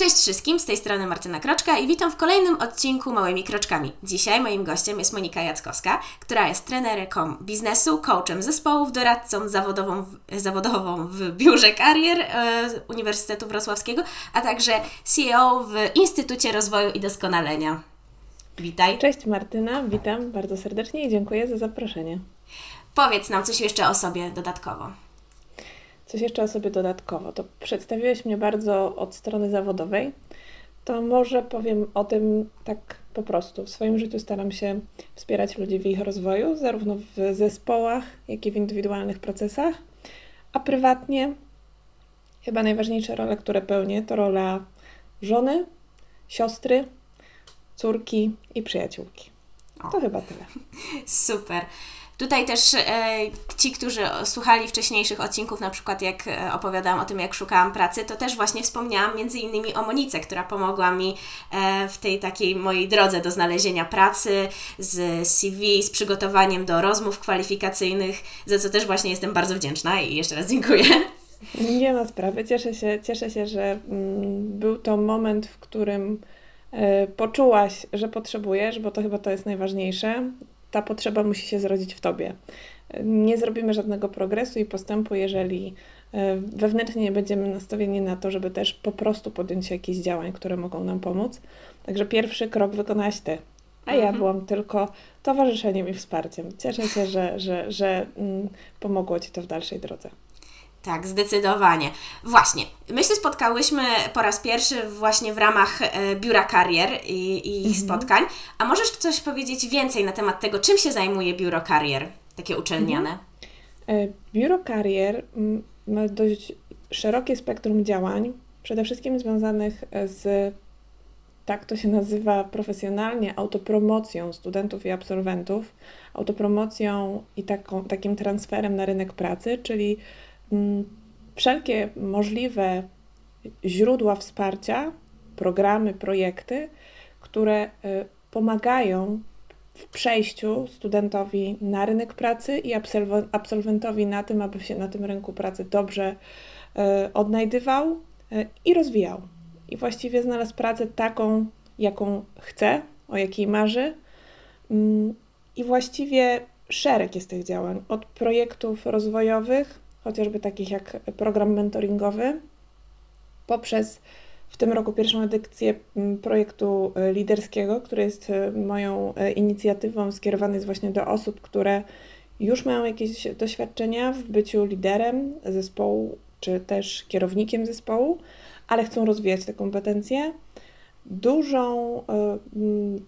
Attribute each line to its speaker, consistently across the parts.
Speaker 1: Cześć wszystkim, z tej strony Martyna Kroczka i witam w kolejnym odcinku Małymi Kroczkami. Dzisiaj moim gościem jest Monika Jackowska, która jest trenerką biznesu, coachem zespołów, doradcą zawodową, zawodową w Biurze Karier e, Uniwersytetu Wrocławskiego, a także CEO w Instytucie Rozwoju i Doskonalenia. Witaj.
Speaker 2: Cześć Martyna, witam bardzo serdecznie i dziękuję za zaproszenie.
Speaker 1: Powiedz nam coś jeszcze o sobie dodatkowo.
Speaker 2: Coś jeszcze o sobie dodatkowo. To przedstawiłeś mnie bardzo od strony zawodowej. To może powiem o tym tak po prostu. W swoim życiu staram się wspierać ludzi w ich rozwoju, zarówno w zespołach, jak i w indywidualnych procesach. A prywatnie chyba najważniejsze role, które pełnię, to rola żony, siostry, córki i przyjaciółki. To o. chyba tyle.
Speaker 1: Super. Tutaj też e, ci, którzy słuchali wcześniejszych odcinków, na przykład jak e, opowiadałam o tym, jak szukałam pracy, to też właśnie wspomniałam między innymi o Monice, która pomogła mi e, w tej takiej mojej drodze do znalezienia pracy, z CV, z przygotowaniem do rozmów kwalifikacyjnych, za co też właśnie jestem bardzo wdzięczna i jeszcze raz dziękuję.
Speaker 2: Nie ma sprawy. Cieszę się, cieszę się że mm, był to moment, w którym e, poczułaś, że potrzebujesz, bo to chyba to jest najważniejsze ta potrzeba musi się zrodzić w tobie. Nie zrobimy żadnego progresu i postępu, jeżeli e, wewnętrznie nie będziemy nastawieni na to, żeby też po prostu podjąć się jakichś działań, które mogą nam pomóc. Także pierwszy krok wykonałaś ty, a ja mhm. byłam tylko towarzyszeniem i wsparciem. Cieszę się, że, że, że mm, pomogło Ci to w dalszej drodze.
Speaker 1: Tak, zdecydowanie. Właśnie, my się spotkałyśmy po raz pierwszy właśnie w ramach e, biura karier i, i ich mhm. spotkań. A możesz coś powiedzieć więcej na temat tego, czym się zajmuje biuro karier, takie uczelniane?
Speaker 2: Mhm. E, biuro karier mm, ma dość szerokie spektrum działań, przede wszystkim związanych z, tak to się nazywa profesjonalnie, autopromocją studentów i absolwentów, autopromocją i taką, takim transferem na rynek pracy, czyli wszelkie możliwe źródła wsparcia, programy, projekty, które y, pomagają w przejściu studentowi na rynek pracy i absolwentowi na tym, aby się na tym rynku pracy dobrze y, odnajdywał y, i rozwijał. I właściwie znalazł pracę taką, jaką chce, o jakiej marzy. Mm, I właściwie szereg jest tych działań, od projektów rozwojowych chociażby takich jak program mentoringowy, poprzez w tym roku pierwszą edycję mm, projektu e, liderskiego, który jest e, moją e, inicjatywą, skierowany jest właśnie do osób, które już mają jakieś doświadczenia w byciu liderem zespołu, czy też kierownikiem zespołu, ale chcą rozwijać te kompetencje. Dużą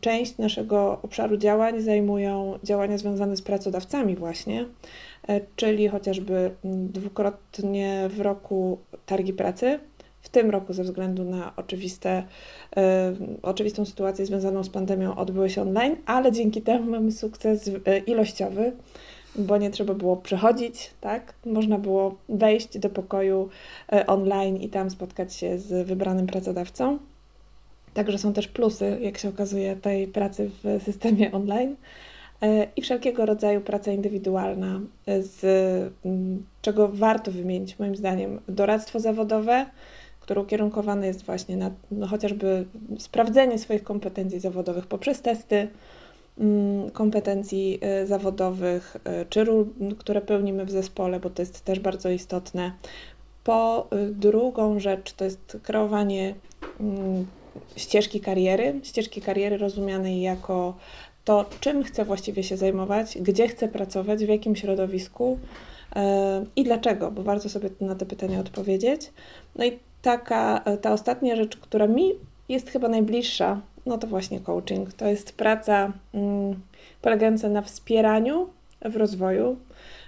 Speaker 2: część naszego obszaru działań zajmują działania związane z pracodawcami, właśnie, czyli chociażby dwukrotnie w roku targi pracy. W tym roku, ze względu na oczywiste, e, oczywistą sytuację związaną z pandemią, odbyły się online, ale dzięki temu mamy sukces e, ilościowy, bo nie trzeba było przechodzić, tak? Można było wejść do pokoju online i tam spotkać się z wybranym pracodawcą. Także są też plusy, jak się okazuje, tej pracy w systemie online. E, i wszelkiego rodzaju praca indywidualna, e, z czego warto wymienić moim zdaniem doradztwo zawodowe, które ukierunkowane jest właśnie na no, chociażby sprawdzenie swoich kompetencji zawodowych poprzez testy kompetencji e, zawodowych, czy ról, które pełnimy w zespole, bo to jest też bardzo istotne. Po drugą rzecz to jest kreowanie ścieżki kariery, ścieżki kariery rozumianej jako to czym chcę właściwie się zajmować, gdzie chcę pracować, w jakim środowisku i dlaczego, bo warto sobie na te pytania odpowiedzieć. No i taka, ta ostatnia rzecz, która mi jest chyba najbliższa, no to właśnie coaching. To jest praca mm, polegająca na wspieraniu w rozwoju,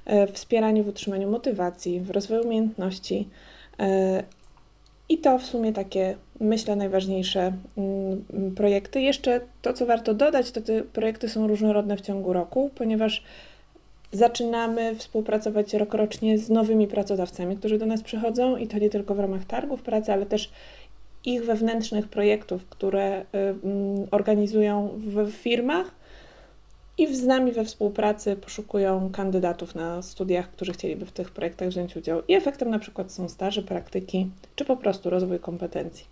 Speaker 2: yy, wspieraniu w utrzymaniu motywacji, w rozwoju umiejętności, yy, i to w sumie takie, myślę, najważniejsze mm, projekty. Jeszcze to, co warto dodać, to te projekty są różnorodne w ciągu roku, ponieważ zaczynamy współpracować rokrocznie z nowymi pracodawcami, którzy do nas przychodzą i to nie tylko w ramach targów pracy, ale też ich wewnętrznych projektów, które y, mm, organizują w firmach i z nami we współpracy poszukują kandydatów na studiach, którzy chcieliby w tych projektach wziąć udział. I efektem na przykład są staże, praktyki, czy po prostu rozwój kompetencji.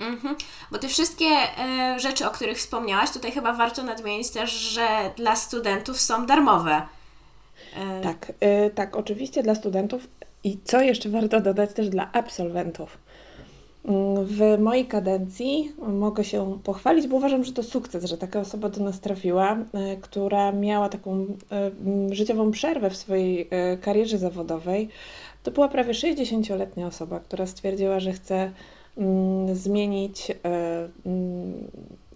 Speaker 1: Mhm. Bo te wszystkie e, rzeczy, o których wspomniałaś, tutaj chyba warto nadmienić też, że dla studentów są darmowe.
Speaker 2: E... Tak, e, tak, oczywiście dla studentów i co jeszcze warto dodać też dla absolwentów. W mojej kadencji mogę się pochwalić, bo uważam, że to sukces, że taka osoba do nas trafiła, e, która miała taką e, życiową przerwę w swojej e, karierze zawodowej. To była prawie 60-letnia osoba, która stwierdziła, że chce mm, zmienić mm,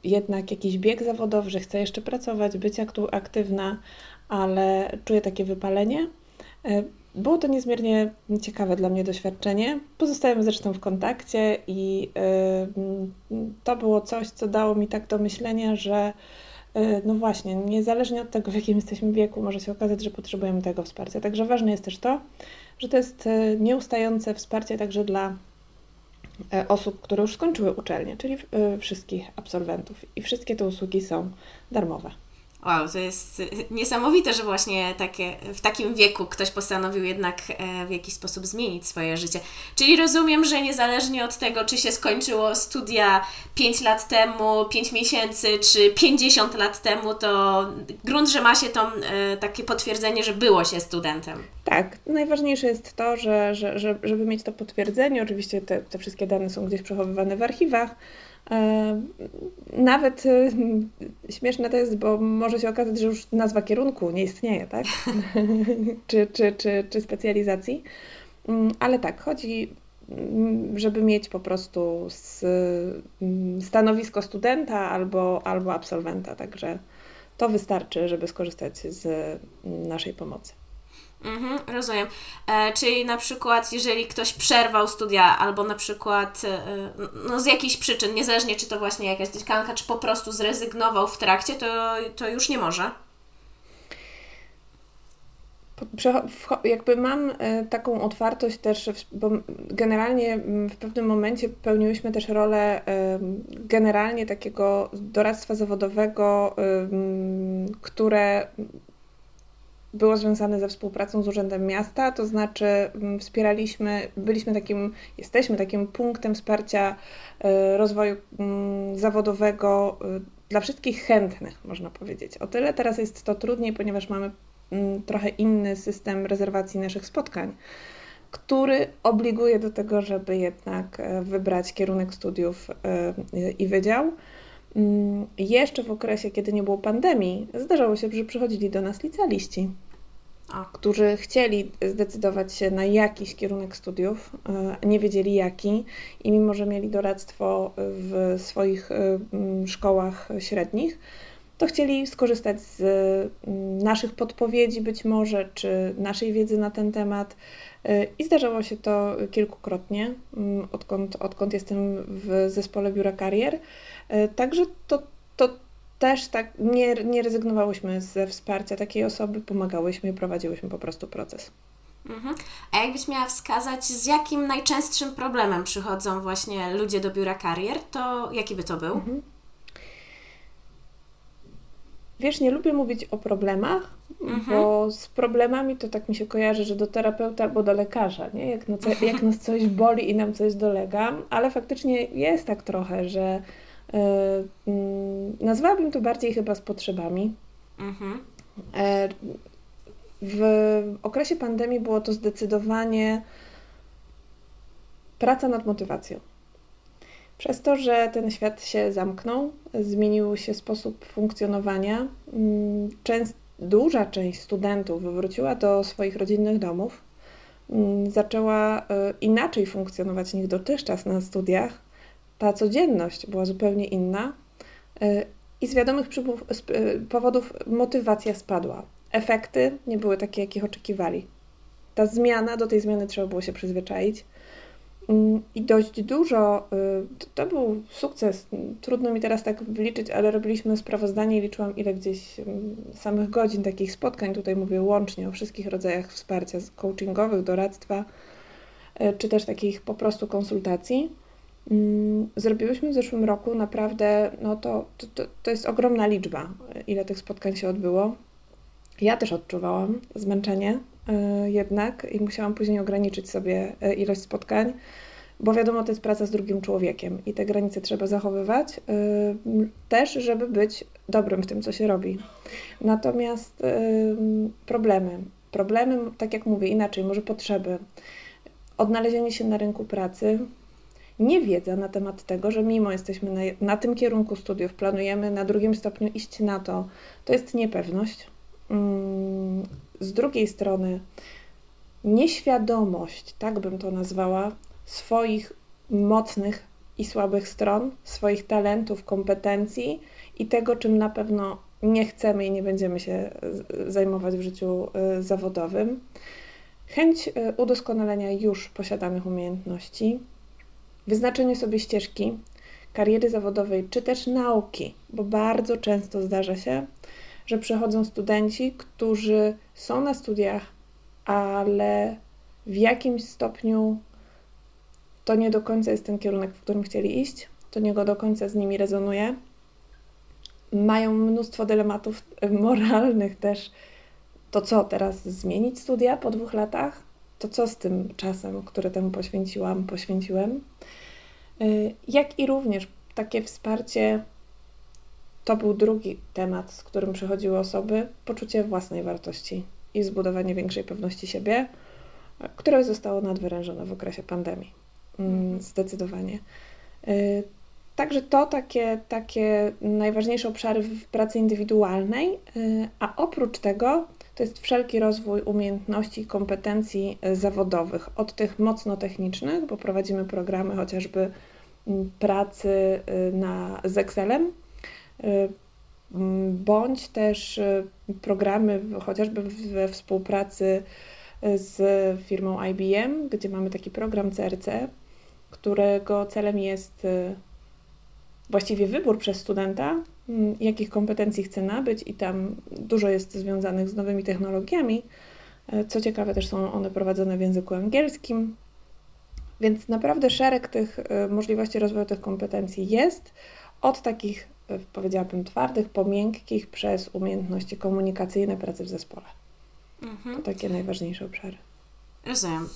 Speaker 2: jednak jakiś bieg zawodowy, że chce jeszcze pracować, być aktywna, ale czuje takie wypalenie było to niezmiernie ciekawe dla mnie doświadczenie. Pozostałem zresztą w kontakcie i y, to było coś, co dało mi tak do myślenia, że y, no właśnie, niezależnie od tego, w jakim jesteśmy wieku, może się okazać, że potrzebujemy tego wsparcia. Także ważne jest też to, że to jest y, nieustające wsparcie także dla osób, które już skończyły uczelnię, czyli wszystkich absolwentów. I wszystkie te usługi są darmowe.
Speaker 1: Wow, to jest niesamowite, że właśnie takie, w takim wieku ktoś postanowił jednak e, w jakiś sposób zmienić swoje życie. Czyli rozumiem, że niezależnie od tego, czy się skończyło studia 5 lat temu, 5 miesięcy, czy 50 lat temu, to grunt, że ma się to e, takie potwierdzenie, że było się studentem.
Speaker 2: Tak, najważniejsze jest to, że, że, że żeby mieć to potwierdzenie, oczywiście te, te wszystkie dane są gdzieś przechowywane w archiwach, nawet e, śmieszne to jest, bo może się okazać, że już nazwa kierunku nie istnieje, tak? czy, czy, czy, czy specjalizacji. Mm, ale tak, chodzi, mm, żeby mieć po prostu mm, stanowisko studenta albo, albo absolwenta, także to wystarczy, żeby skorzystać z naszej pomocy.
Speaker 1: Mhm, rozumiem. E, czyli na przykład, jeżeli ktoś przerwał studia, albo na przykład e, no z jakichś przyczyn, niezależnie czy to właśnie jakaś dziekanka, czy po prostu zrezygnował w trakcie, to, to już nie może.
Speaker 2: Jakby mam e, taką otwartość też, bo generalnie w pewnym momencie pełniłyśmy też rolę generalnie takiego doradztwa zawodowego, które było związane ze współpracą z Urzędem Miasta, to znaczy mm, wspieraliśmy, byliśmy takim, jesteśmy takim punktem wsparcia e, rozwoju mm, zawodowego e, dla wszystkich chętnych, można powiedzieć. O tyle teraz jest to trudniej, ponieważ mamy mm, trochę inny system rezerwacji naszych spotkań, który obliguje do tego, żeby jednak e, wybrać kierunek studiów i wydział. Jeszcze w okresie, kiedy nie było pandemii, zdarzało się, że przychodzili do nas licealiści którzy chcieli zdecydować się na jakiś kierunek studiów, e, nie wiedzieli jaki i mimo, że mieli doradztwo w swoich e, szkołach średnich, to chcieli skorzystać z naszych podpowiedzi być może, czy naszej wiedzy na ten temat. E, I zdarzało się to kilkukrotnie, odkąd, odkąd jestem w zespole biura karier. Także to, to też tak nie, nie rezygnowałyśmy ze wsparcia takiej osoby, pomagałyśmy i prowadziłyśmy po prostu proces.
Speaker 1: Mhm. A jakbyś miała wskazać, z jakim najczęstszym problemem przychodzą właśnie ludzie do biura karier, to jaki by to był? Mhm.
Speaker 2: Wiesz, nie lubię mówić o problemach, mhm. bo z problemami to tak mi się kojarzy, że do terapeuta albo do lekarza, nie? Jak, no co, jak nas coś boli i nam coś dolega, ale faktycznie jest tak trochę, że E, nazwałabym to bardziej chyba z potrzebami. Mhm. E, w okresie pandemii było to zdecydowanie praca nad motywacją. Przez to, że ten świat się zamknął, zmienił się sposób funkcjonowania, mm, duża część studentów wróciła do swoich rodzinnych domów, mm, zaczęła e, inaczej funkcjonować niż dotychczas na studiach, ta codzienność była zupełnie inna y, i z wiadomych y, powodów motywacja spadła. Efekty nie były takie, jakich oczekiwali. Ta zmiana, do tej zmiany trzeba było się przyzwyczaić. Mm, I dość dużo, y, to był sukces, trudno mi teraz tak wyliczyć, ale robiliśmy sprawozdanie i liczyłam ile gdzieś mm, samych godzin takich spotkań, tutaj mówię łącznie o wszystkich rodzajach wsparcia coachingowych, doradztwa, czy też takich po prostu konsultacji. Mm, zrobiłyśmy w zeszłym roku naprawdę, no to, to, to jest ogromna liczba, ile tych spotkań się odbyło. Ja też odczuwałam zmęczenie y, jednak i musiałam później ograniczyć sobie y, ilość spotkań. bo wiadomo, to jest praca z drugim człowiekiem i te granice trzeba zachowywać też, żeby być dobrym w tym, co się robi. Natomiast problemy, problemy, tak jak mówię, inaczej, może potrzeby, odnalezienie się na rynku pracy, niewiedza na temat tego, że mimo jesteśmy na, na tym kierunku studiów, planujemy na drugim stopniu iść na to, to jest niepewność. Z drugiej strony, nieświadomość, tak bym to nazwała, swoich mocnych i słabych stron, swoich talentów, kompetencji i tego, czym na pewno nie chcemy i nie będziemy się zajmować w życiu y, zawodowym. Chęć y, udoskonalenia już posiadanych umiejętności, wyznaczenie sobie ścieżki kariery zawodowej czy też nauki, bo bardzo często zdarza się, że przychodzą studenci, którzy są na studiach, ale w jakimś stopniu to nie do końca jest ten kierunek, w którym chcieli iść, to nie do końca z nimi rezonuje. Mają mnóstwo dylematów moralnych też. To co teraz zmienić studia po dwóch latach? To co z tym czasem, który temu poświęciłam, poświęciłem? Y, jak i również takie wsparcie to był drugi temat, z którym przychodziły osoby poczucie własnej wartości i zbudowanie większej pewności siebie, które zostało nadwyrężone w okresie pandemii. Mm, mhm. Zdecydowanie. Y, także to takie, takie najważniejsze obszary w pracy indywidualnej, y, a oprócz tego to jest wszelki rozwój umiejętności i kompetencji y, zawodowych, od tych mocno technicznych, bo prowadzimy programy chociażby pracy na, z Excelem, mm, bądź też programy chociażby we współpracy z firmą IBM, gdzie mamy taki program CRC, którego celem jest właściwie wybór przez studenta, mm, jakich kompetencji chce nabyć, i tam dużo jest związanych z nowymi technologiami. E, co ciekawe, też są one prowadzone w języku angielskim, więc naprawdę szereg tych y, możliwości rozwoju tych kompetencji jest, od takich, y, powiedziałabym, twardych, po miękkich, przez umiejętności komunikacyjne, pracy w zespole. Mhm. To takie najważniejsze obszary.
Speaker 1: Rozumiem.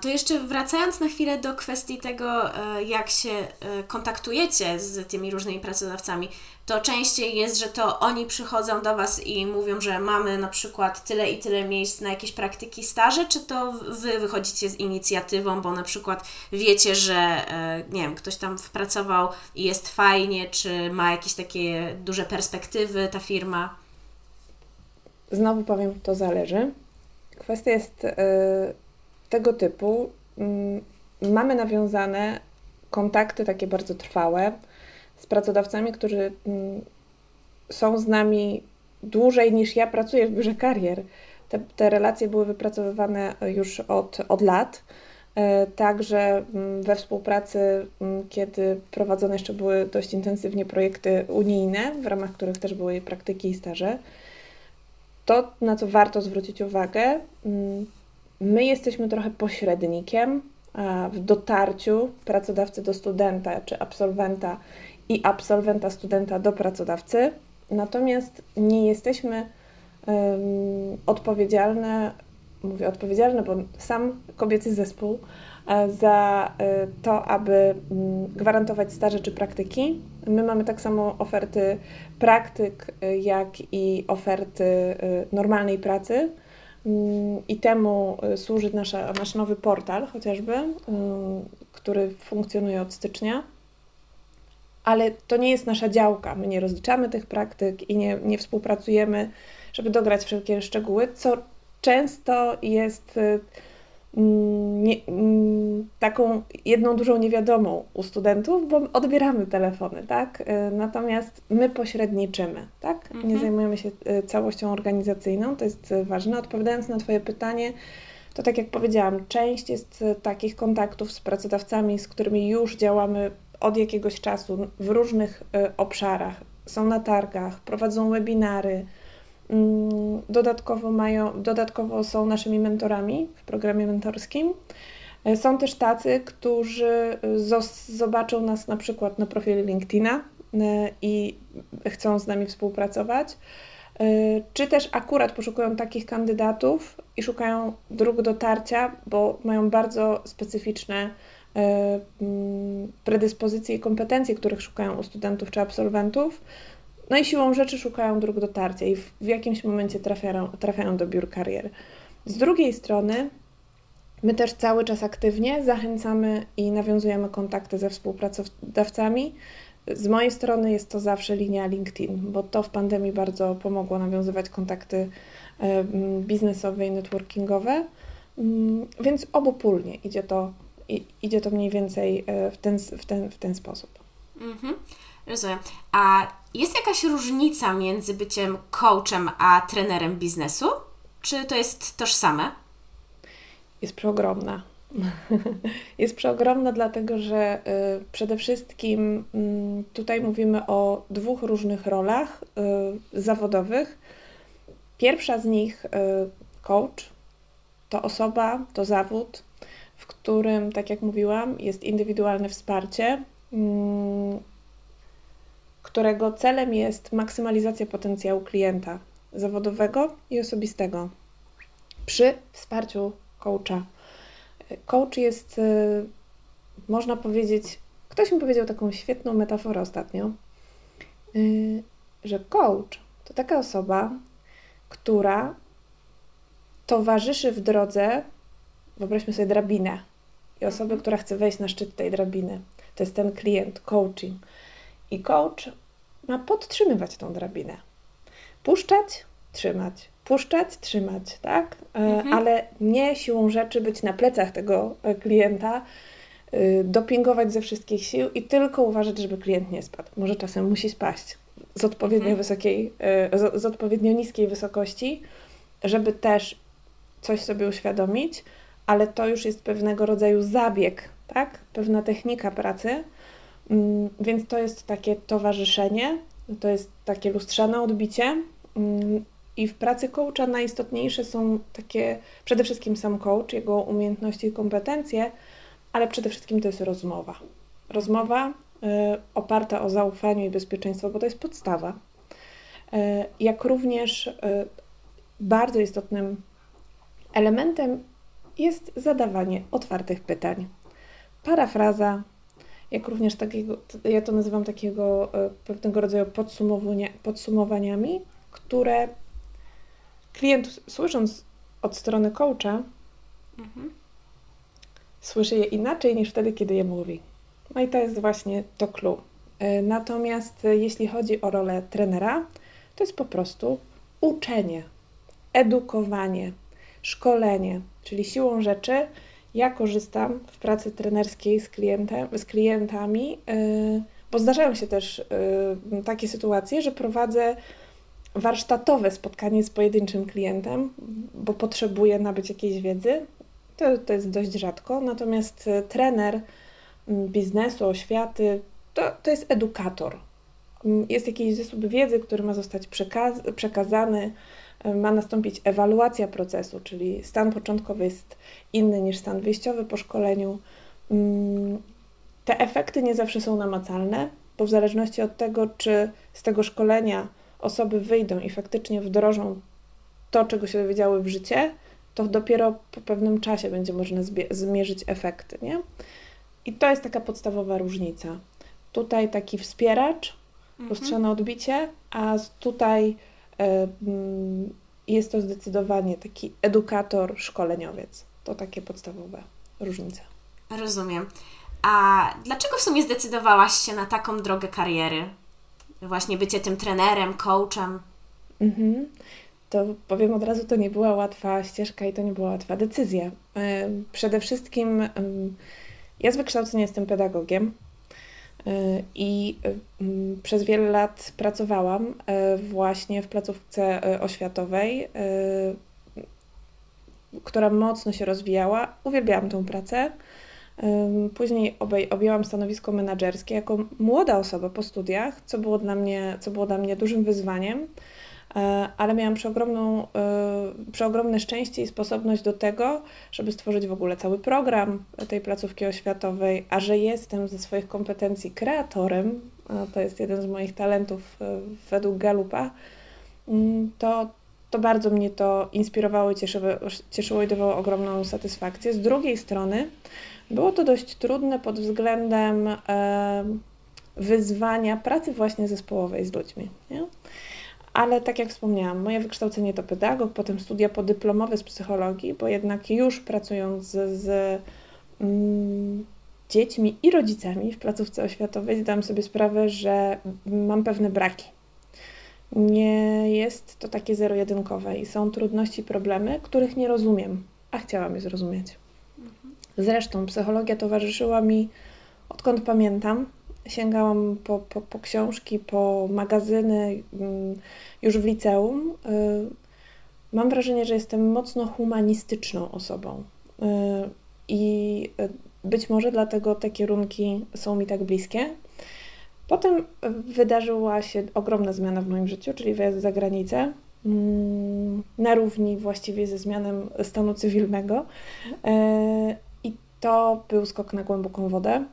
Speaker 1: To jeszcze wracając na chwilę do kwestii tego, e, jak się e, kontaktujecie z tymi różnymi pracodawcami, to częściej jest, że to oni przychodzą do Was i mówią, że mamy na przykład tyle i tyle miejsc na jakieś praktyki, staże, czy to Wy wychodzicie z inicjatywą, bo na przykład wiecie, że e, nie wiem, ktoś tam wpracował i jest fajnie, czy ma jakieś takie duże perspektywy ta firma?
Speaker 2: Znowu powiem, to zależy. Kwestia jest tego typu mm, mamy nawiązane kontakty takie bardzo trwałe z pracodawcami, którzy mm, są z nami dłużej niż ja pracuję w biurze karier. Te, te relacje były wypracowywane już od, od lat. E, także mm, we współpracy, kiedy prowadzone jeszcze były dość intensywnie projekty unijne, w ramach których też były praktyki i staże, to, na co warto zwrócić uwagę, My jesteśmy trochę pośrednikiem w dotarciu pracodawcy do studenta czy absolwenta i absolwenta studenta do pracodawcy, natomiast nie jesteśmy um, odpowiedzialne, mówię odpowiedzialne, bo sam kobiecy zespół e, za e, to, aby mm, gwarantować staże czy praktyki. My mamy tak samo oferty praktyk, e, jak i oferty normalnej pracy. Mm, I temu y, służy nasza, nasz nowy portal, chociażby, y, który funkcjonuje od stycznia. Ale to nie jest nasza działka. My nie rozliczamy tych praktyk i nie, nie współpracujemy, żeby dograć wszelkie szczegóły, co często jest y, nie, mm, taką jedną dużą niewiadomą u studentów, bo odbieramy telefony, tak? Y, natomiast my pośredniczymy, tak? Nie mhm. zajmujemy się y, całością organizacyjną, to jest ważne. Odpowiadając na Twoje pytanie, to tak jak powiedziałam, część jest takich kontaktów z pracodawcami, z którymi już działamy od jakiegoś czasu w różnych obszarach. Są na targach, prowadzą webinary, dodatkowo, mają, dodatkowo są naszymi mentorami w programie mentorskim. E, są też tacy, którzy zobaczą nas na przykład na profilu LinkedIna e, i chcą z nami współpracować, e, czy też akurat poszukują takich kandydatów i szukają dróg dotarcia, bo mają bardzo specyficzne mm, predyspozycje i kompetencje, których szukają u studentów czy absolwentów. No i siłą rzeczy szukają dróg dotarcia i w, w jakimś momencie trafiają, trafiają do biur karier. Z drugiej strony, my też cały czas aktywnie zachęcamy i nawiązujemy kontakty ze współpracodawcami. Z mojej strony jest to zawsze linia LinkedIn, bo to w pandemii bardzo pomogło nawiązywać kontakty biznesowe i networkingowe, więc obopólnie idzie to, idzie to mniej więcej e, w ten, w ten, w ten sposób.
Speaker 1: Mhm. Rozumiem. A jest jakaś różnica między byciem coachem a trenerem biznesu? Czy to jest tożsame?
Speaker 2: Jest przeogromna. jest przeogromna, dlatego że y, przede wszystkim y, tutaj mówimy o dwóch różnych rolach y, zawodowych. Pierwsza z nich, y, coach, to osoba, to zawód, w którym, tak jak mówiłam, jest indywidualne wsparcie, mm, którego celem jest maksymalizacja potencjału klienta zawodowego i osobistego przy wsparciu coacha. Coach jest, y, można powiedzieć, ktoś mi powiedział taką świetną metaforę ostatnio, y, że coach to taka osoba, która towarzyszy w drodze, wyobraźmy sobie drabinę i osobę, która chce wejść na szczyt tej drabiny. To jest ten klient, coaching. I coach ma podtrzymywać tą drabinę. Puszczać, trzymać, puszczać, trzymać, tak? E, mhm. Ale nie siłą rzeczy być na plecach tego e, klienta, e, dopingować ze wszystkich sił i tylko uważać, żeby klient nie spadł. Może czasem musi spaść z odpowiednio mhm. wysokiej, z, z odpowiednio niskiej wysokości, żeby też coś sobie uświadomić, ale to już jest pewnego rodzaju zabieg, tak? Pewna technika pracy, więc to jest takie towarzyszenie, to jest takie lustrzane odbicie. Mm, I w pracy coacha najistotniejsze są takie, przede wszystkim sam coach, jego umiejętności i kompetencje, ale przede wszystkim to jest rozmowa. Rozmowa y, oparta o zaufaniu i bezpieczeństwo, bo to jest podstawa. Y, jak również y, bardzo istotnym elementem jest zadawanie otwartych pytań. Parafraza, jak również takiego, ja to nazywam takiego e, pewnego rodzaju podsumowania, podsumowaniami, które klient słysząc od strony coacha, mhm. słyszy je inaczej niż wtedy, kiedy je mówi. No i to jest właśnie to clue. E, natomiast e, jeśli chodzi o rolę trenera, to jest po prostu uczenie, edukowanie, szkolenie, czyli siłą rzeczy ja korzystam w pracy trenerskiej z, klientem, z klientami, y, bo zdarzają się też y, takie sytuacje, że prowadzę warsztatowe spotkanie z pojedynczym klientem, bo potrzebuję nabyć jakiejś wiedzy. To, to jest dość rzadko, natomiast y, trener mm, biznesu, oświaty to, to jest edukator. Mm, jest jakiś zasób wiedzy, który ma zostać przekaz przekazany, ma nastąpić ewaluacja procesu, czyli stan początkowy jest inny niż stan wyjściowy po szkoleniu. Mm, te efekty nie zawsze są namacalne, bo w zależności od tego, czy z tego szkolenia osoby wyjdą i faktycznie wdrożą to, czego się dowiedziały w życie, to dopiero po pewnym czasie będzie można zmierzyć efekty. Nie? I to jest taka podstawowa różnica. Tutaj taki wspieracz, mhm. lustrzane odbicie, a tutaj jest to zdecydowanie taki edukator, szkoleniowiec. To takie podstawowe różnice.
Speaker 1: Rozumiem. A dlaczego w sumie zdecydowałaś się na taką drogę kariery? Właśnie bycie tym trenerem, coachem?
Speaker 2: Mhm. To powiem od razu, to nie była łatwa ścieżka i to nie była łatwa decyzja. Przede wszystkim ja z wykształcenia jestem pedagogiem. Y, I y, mm, przez wiele lat pracowałam y, właśnie w placówce oświatowej, która mocno się rozwijała. Uwielbiałam tą pracę. Później objęłam stanowisko menedżerskie jako młoda osoba po studiach, co było dla mnie, co było dla mnie dużym wyzwaniem. E, ale miałam przeogromną, e, przeogromne szczęście i sposobność do tego, żeby stworzyć w ogóle cały program tej placówki oświatowej, a że jestem ze swoich kompetencji kreatorem, to jest jeden z moich talentów e, według Galupa, mm, to, to bardzo mnie to inspirowało i cieszyło, cieszyło i dawało ogromną satysfakcję. Z drugiej strony, Było to dość trudne pod względem wyzwania pracy właśnie zespołowej z ludźmi. Nie? Ale tak jak wspomniałam, moje wykształcenie to pedagog, potem studia podyplomowe z psychologii, bo jednak już pracując z, z mm, dziećmi i rodzicami w placówce oświatowej zdałam sobie sprawę, że mam pewne braki. Nie jest to takie zero-jedynkowe i są trudności, problemy, których nie rozumiem, a chciałam je zrozumieć. Zresztą psychologia towarzyszyła mi odkąd pamiętam. Sięgałam po, po, po książki, po magazyny mm, już w liceum. Y, mam wrażenie, że jestem mocno humanistyczną osobą. Y, I być może dlatego te kierunki są mi tak bliskie. Potem wydarzyła się ogromna zmiana w moim życiu, czyli wyjazd za granicę mm, na równi właściwie ze zmianem stanu cywilnego. Y, to był skok na głęboką wodę.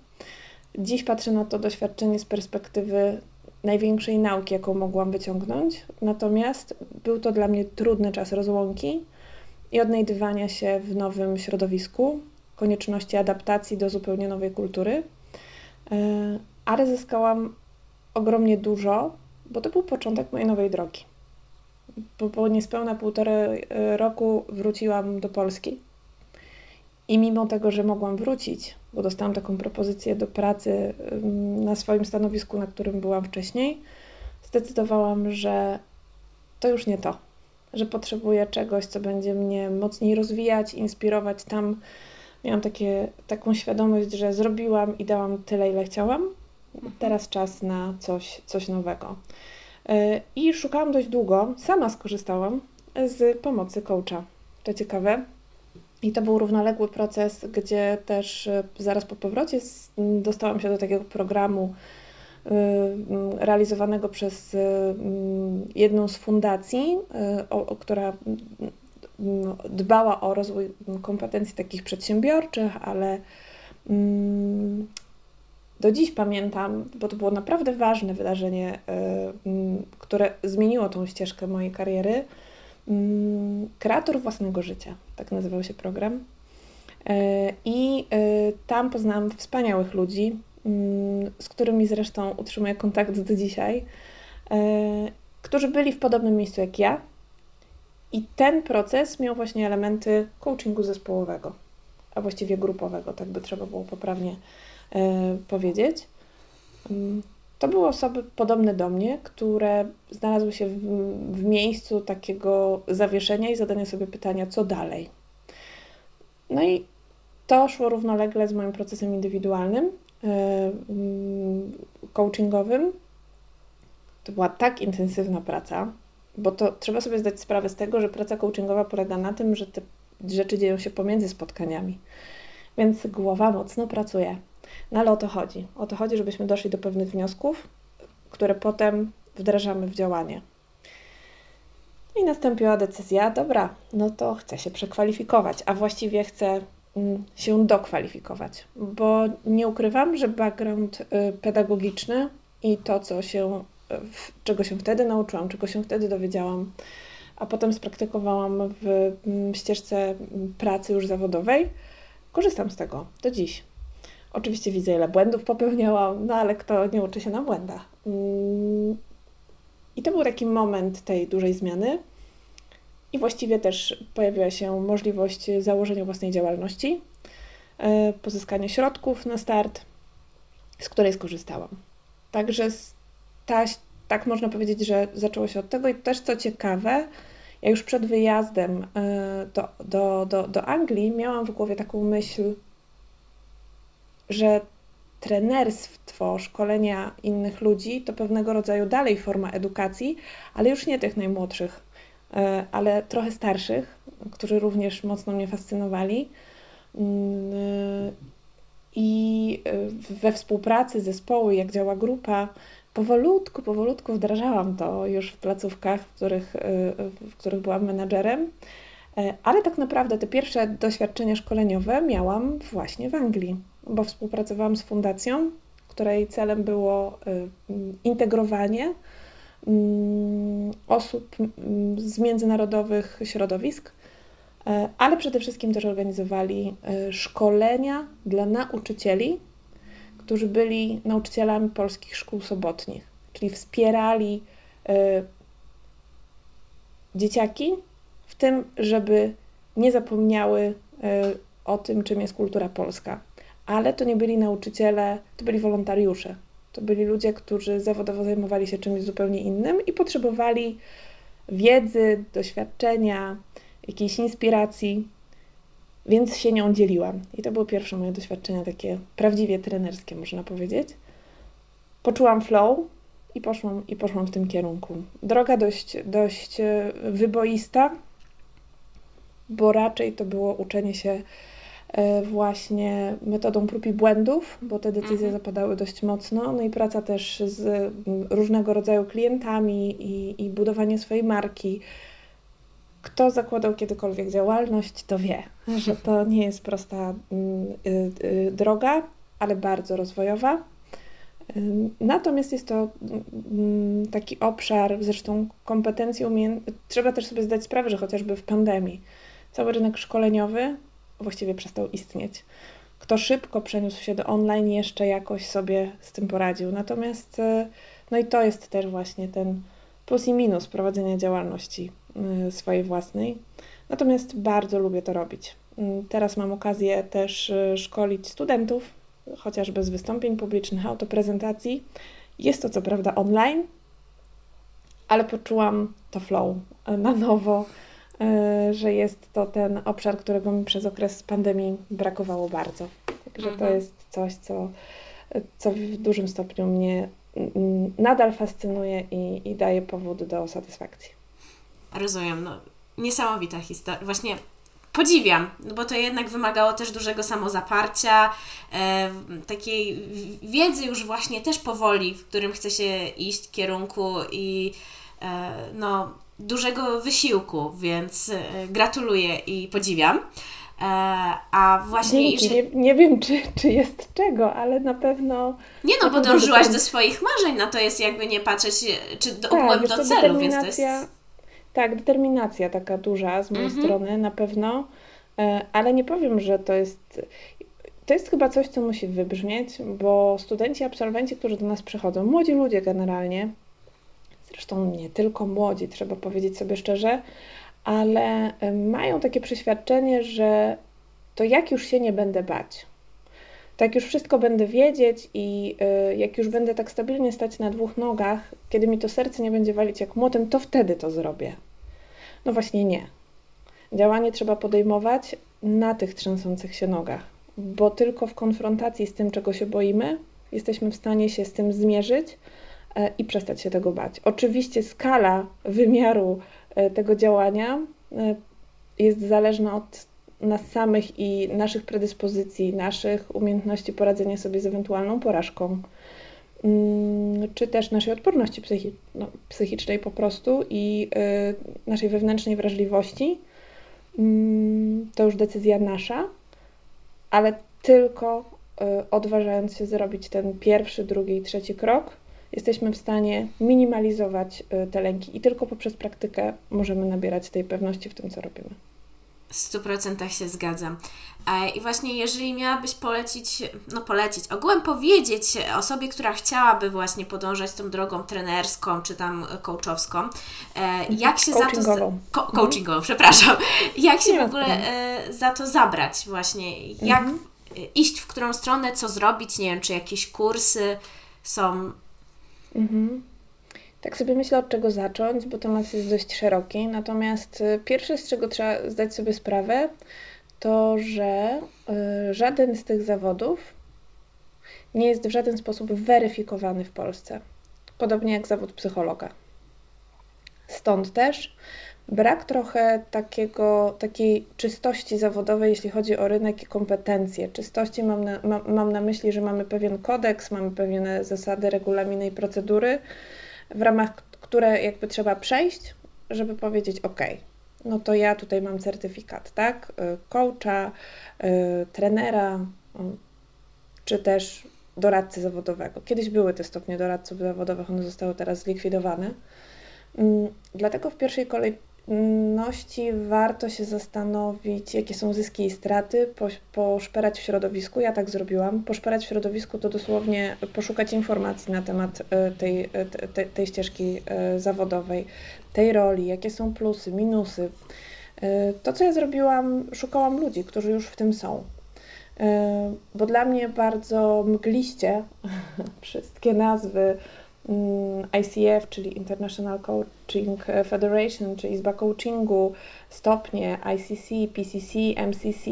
Speaker 2: Dziś patrzę na to doświadczenie z perspektywy największej nauki, jaką mogłam wyciągnąć. Natomiast był to dla mnie trudny czas rozłąki i odnajdywania się w nowym środowisku, konieczności adaptacji do zupełnie nowej kultury. E, ale zyskałam ogromnie dużo, bo to był początek mojej nowej drogi. Po, niespełna półtorej e, roku wróciłam do Polski i mimo tego, że mogłam wrócić, bo dostałam taką propozycję do pracy na swoim stanowisku, na którym byłam wcześniej, zdecydowałam, że to już nie to, że potrzebuję czegoś, co będzie mnie mocniej rozwijać, inspirować. Tam miałam takie, taką świadomość, że zrobiłam i dałam tyle, ile chciałam. Mhm. Teraz czas na coś, coś nowego. Y, I szukałam dość długo, sama skorzystałam z pomocy coacha. To ciekawe, i to był równoległy proces, gdzie też e, zaraz po powrocie dostałam się do takiego programu e, realizowanego przez e, jedną z fundacji, która dbała o rozwój kompetencji takich przedsiębiorczych, ale do dziś pamiętam, bo to było naprawdę ważne wydarzenie, które zmieniło tą ścieżkę mojej kariery Mm, kreator własnego życia, tak nazywał się program. E, I e, tam poznałam wspaniałych ludzi, mm, z którymi zresztą utrzymuję kontakt do dzisiaj, e, którzy byli w podobnym miejscu jak ja. I ten proces miał właśnie elementy coachingu zespołowego, a właściwie grupowego, tak by trzeba było poprawnie powiedzieć. To były osoby podobne do mnie, które znalazły się w, w miejscu takiego zawieszenia i zadania sobie pytania, co dalej. No i to szło równolegle z moim procesem indywidualnym, yy, coachingowym. To była tak intensywna praca, bo to trzeba sobie zdać sprawę z tego, że praca coachingowa polega na tym, że te rzeczy dzieją się pomiędzy spotkaniami. Więc głowa mocno pracuje. No ale o to chodzi. O to chodzi, żebyśmy doszli do pewnych wniosków, które potem wdrażamy w działanie. I nastąpiła decyzja, dobra, no to chcę się przekwalifikować, a właściwie chcę mm, się dokwalifikować, bo nie ukrywam, że background y, pedagogiczny i to, co się, czego się wtedy nauczyłam, czego się wtedy dowiedziałam, a potem spraktykowałam w mm, ścieżce pracy już zawodowej, korzystam z tego do dziś. Oczywiście widzę, ile błędów popełniałam, no ale kto nie uczy się na błędach. Mm. I to był taki moment tej dużej zmiany. I właściwie też pojawiła się możliwość założenia własnej działalności, e, pozyskania środków na start, z której skorzystałam. Także ta, tak można powiedzieć, że zaczęło się od tego i też co ciekawe, ja już przed wyjazdem e, do, do, do, do Anglii miałam w głowie taką myśl, że trenerstwo, szkolenia innych ludzi to pewnego rodzaju dalej forma edukacji, ale już nie tych najmłodszych, e, ale trochę starszych, którzy również mocno mnie fascynowali. Mm, e, I e, we współpracy zespołu, jak działa grupa, powolutku, powolutku wdrażałam to już w placówkach, w których, w których byłam menadżerem. Ale tak naprawdę te pierwsze doświadczenia szkoleniowe miałam właśnie w Anglii bo współpracowałam z fundacją, której celem było y, integrowanie mm, osób mm, z międzynarodowych środowisk y, ale przede wszystkim też organizowali szkolenia dla nauczycieli, którzy byli nauczycielami polskich szkół sobotnich, czyli wspierali dzieciaki w tym, żeby nie zapomniały o tym, czym jest kultura polska. Ale to nie byli nauczyciele, to byli wolontariusze. To byli ludzie, którzy zawodowo zajmowali się czymś zupełnie innym i potrzebowali wiedzy, doświadczenia, jakiejś inspiracji, więc się nią dzieliłam. I to było pierwsze moje doświadczenie takie prawdziwie trenerskie, można powiedzieć. Poczułam flow i poszłam, i poszłam w tym kierunku. Droga dość, dość e, wyboista, bo raczej to było uczenie się właśnie metodą prób i błędów, bo te decyzje mhm. zapadały dość mocno, no i praca też z różnego rodzaju klientami i, i budowanie swojej marki. Kto zakładał kiedykolwiek działalność, to wie, że to nie jest prosta y, y, droga, ale bardzo rozwojowa. Y, natomiast jest to taki obszar, zresztą kompetencji, umie... trzeba też sobie zdać sprawę, że chociażby w pandemii cały rynek szkoleniowy właściwie przestał istnieć. Kto szybko przeniósł się do online, jeszcze jakoś sobie z tym poradził. Natomiast, e, no i to jest też właśnie ten plus i minus prowadzenia działalności e, swojej własnej. Natomiast bardzo lubię to robić. Mm, teraz mam okazję też e, szkolić studentów, chociażby z wystąpień publicznych, autoprezentacji. Jest to co prawda online, ale poczułam to flow na nowo że jest to ten obszar, którego mi przez okres pandemii brakowało bardzo. Także mhm. to jest coś, co, co w dużym stopniu mnie mm, nadal fascynuje i, i daje powód do satysfakcji.
Speaker 1: Rozumiem. No, niesamowita historia. Właśnie podziwiam, no bo to jednak wymagało też dużego samozaparcia, e, takiej wiedzy już właśnie też powoli, w którym chce się iść kierunku i e, no dużego wysiłku, więc e, gratuluję i podziwiam. E, a właśnie.
Speaker 2: Dzięki. Jeżeli... Nie, nie wiem, czy, czy jest czego, ale na pewno.
Speaker 1: Nie no, bo dążyłaś do swoich marzeń, na to jest jakby nie patrzeć, czy do, tak, do celu, więc to jest.
Speaker 2: Tak, determinacja taka duża z mojej mhm. strony na pewno, e, ale nie powiem, że to jest. To jest chyba coś, co musi wybrzmieć, bo studenci, absolwenci, którzy do nas przychodzą, młodzi ludzie generalnie, zresztą nie tylko młodzi, trzeba powiedzieć sobie szczerze, ale mają takie przeświadczenie, że to jak już się nie będę bać, tak już wszystko będę wiedzieć i y, jak już będę tak stabilnie stać na dwóch nogach, kiedy mi to serce nie będzie walić jak młotem, to wtedy to zrobię. No właśnie nie. Działanie trzeba podejmować na tych trzęsących się nogach, bo tylko w konfrontacji z tym, czego się boimy, jesteśmy w stanie się z tym zmierzyć i przestać się tego bać. Oczywiście skala wymiaru e, tego działania e, jest zależna od nas samych i naszych predyspozycji, naszych umiejętności poradzenia sobie z ewentualną porażką, mm, czy też naszej odporności psychi no, psychicznej po prostu i naszej wewnętrznej wrażliwości. Mm, to już decyzja nasza, ale tylko odważając się zrobić ten pierwszy, drugi i trzeci krok, jesteśmy w stanie minimalizować y, te lęki i tylko poprzez praktykę możemy nabierać tej pewności w tym, co robimy.
Speaker 1: W 100% się zgadzam. I właśnie jeżeli miałabyś polecić, no polecić, ogółem powiedzieć osobie, która chciałaby właśnie podążać tą drogą trenerską czy tam coachowską, e, mhm. jak się za to... Co, coachingową, mhm. przepraszam. Jak się w ogóle e, za to zabrać właśnie? Jak mhm. iść w którą stronę, co zrobić? Nie wiem, czy jakieś kursy są
Speaker 2: Mhm. Tak sobie myślę, od czego zacząć, bo temat jest dość szeroki. Natomiast y, pierwsze, z czego trzeba zdać sobie sprawę, to że y, żaden z tych zawodów nie jest w żaden sposób weryfikowany w Polsce. Podobnie jak zawód psychologa. Stąd też brak trochę takiego, takiej czystości zawodowej, jeśli chodzi o rynek i kompetencje. Czystości mam na, ma, mam na myśli, że mamy pewien kodeks, mamy pewne zasady, regulaminy i procedury, w ramach które jakby trzeba przejść, żeby powiedzieć OK, no to ja tutaj mam certyfikat, tak? Y, coacha, yy, trenera, yy, czy też doradcy zawodowego. Kiedyś były te stopnie doradców zawodowych, one zostały teraz zlikwidowane. Yy, dlatego w pierwszej kolei pewności warto się zastanowić, jakie są zyski i straty, poszperać w środowisku. Ja tak zrobiłam. Poszperać w środowisku to dosłownie poszukać informacji na temat e, tej, tej, tej ścieżki zawodowej, tej roli, jakie są plusy, minusy. To, co ja zrobiłam, szukałam ludzi, którzy już w tym są. Bo dla mnie bardzo mgliście wszystkie nazwy ICF, czyli International Coaching Federation, czy Izba Coachingu, stopnie ICC, PCC, MCC.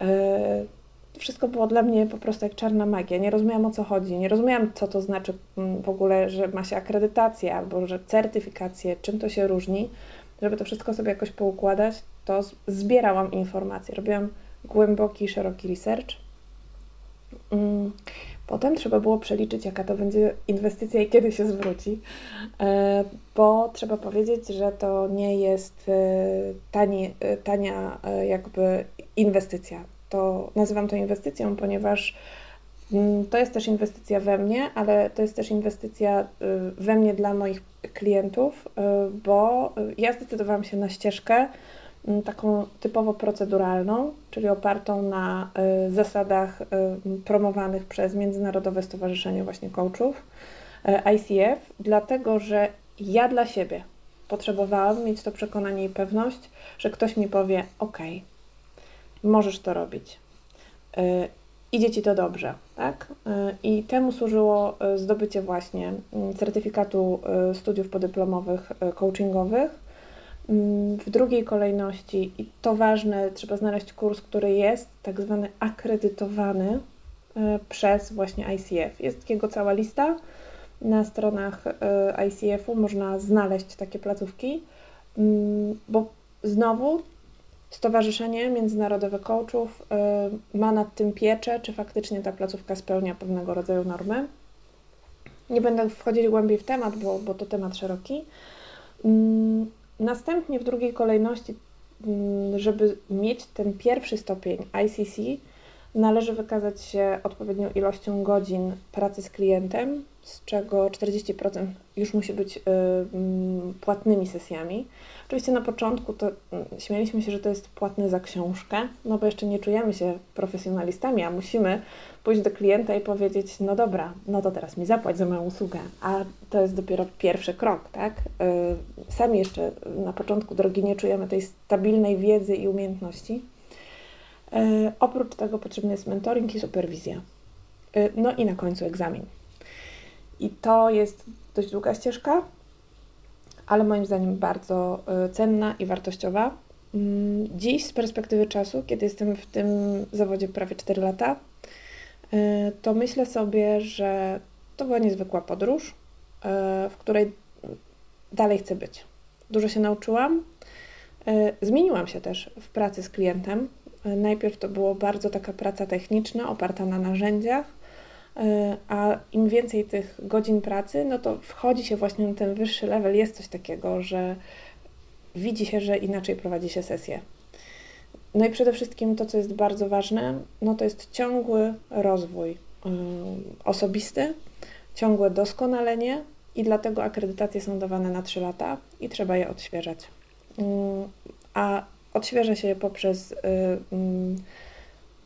Speaker 2: E, wszystko było dla mnie po prostu jak czarna magia. Nie rozumiałam o co chodzi, nie rozumiałam co to znaczy mm, w ogóle, że ma się akredytację albo że certyfikację, czym to się różni. Żeby to wszystko sobie jakoś poukładać, to zbierałam informacje, robiłam głęboki, szeroki research. Potem trzeba było przeliczyć, jaka to będzie inwestycja i kiedy się zwróci, e, bo trzeba powiedzieć, że to nie jest e, tani, e, tania jakby inwestycja. To nazywam to inwestycją, ponieważ mm, to jest też inwestycja we mnie, ale to jest też inwestycja we mnie dla moich klientów, bo ja zdecydowałam się na ścieżkę, taką typowo proceduralną, czyli opartą na y, zasadach y, promowanych przez Międzynarodowe Stowarzyszenie właśnie Coachów, y, ICF, dlatego że ja dla siebie potrzebowałam mieć to przekonanie i pewność, że ktoś mi powie: OK, możesz to robić. Idzie ci to dobrze, tak? I temu służyło zdobycie właśnie mm, certyfikatu studiów podyplomowych coachingowych w drugiej kolejności, i to ważne, trzeba znaleźć kurs, który jest tak zwany akredytowany e, przez właśnie ICF. Jest jego cała lista. Na stronach e, ICF-u można znaleźć takie placówki, mm, bo znowu Stowarzyszenie Międzynarodowe Coachów e, ma nad tym pieczę, czy faktycznie ta placówka spełnia pewnego rodzaju normy. Nie będę wchodzić głębiej w temat, bo, bo to temat szeroki. Następnie w drugiej kolejności, mm, żeby mieć ten pierwszy stopień ICC, należy wykazać się odpowiednią ilością godzin pracy z klientem, z czego 40% już musi być y, mm, płatnymi sesjami. Oczywiście na początku to mm, śmieliśmy się, że to jest płatne za książkę, no bo jeszcze nie czujemy się profesjonalistami, a musimy pójść do klienta i powiedzieć, no dobra, no to teraz mi zapłać za moją usługę, a to jest dopiero pierwszy krok, tak? Y, sami jeszcze na początku drogi nie czujemy tej stabilnej wiedzy i umiejętności. Y, oprócz tego potrzebny jest mentoring i superwizja. No i na końcu egzamin. I to jest dość długa ścieżka, ale moim zdaniem bardzo y, cenna i wartościowa. Mm, dziś z perspektywy czasu, kiedy jestem w tym zawodzie prawie 4 lata, to myślę sobie, że to była niezwykła podróż, w której dalej chcę być. Dużo się nauczyłam. Zmieniłam się też w pracy z klientem. Najpierw to było bardzo taka praca techniczna, oparta na narzędziach, E, a im więcej tych godzin pracy, no to wchodzi się właśnie na ten wyższy level, jest coś takiego, że widzi się, że inaczej prowadzi się sesję. No i przede wszystkim to, co jest bardzo ważne, no to jest ciągły rozwój e, osobisty, ciągłe doskonalenie i dlatego akredytacje są dawane na 3 lata i trzeba je odświeżać. Mm, a odświeża się je poprzez y, mm,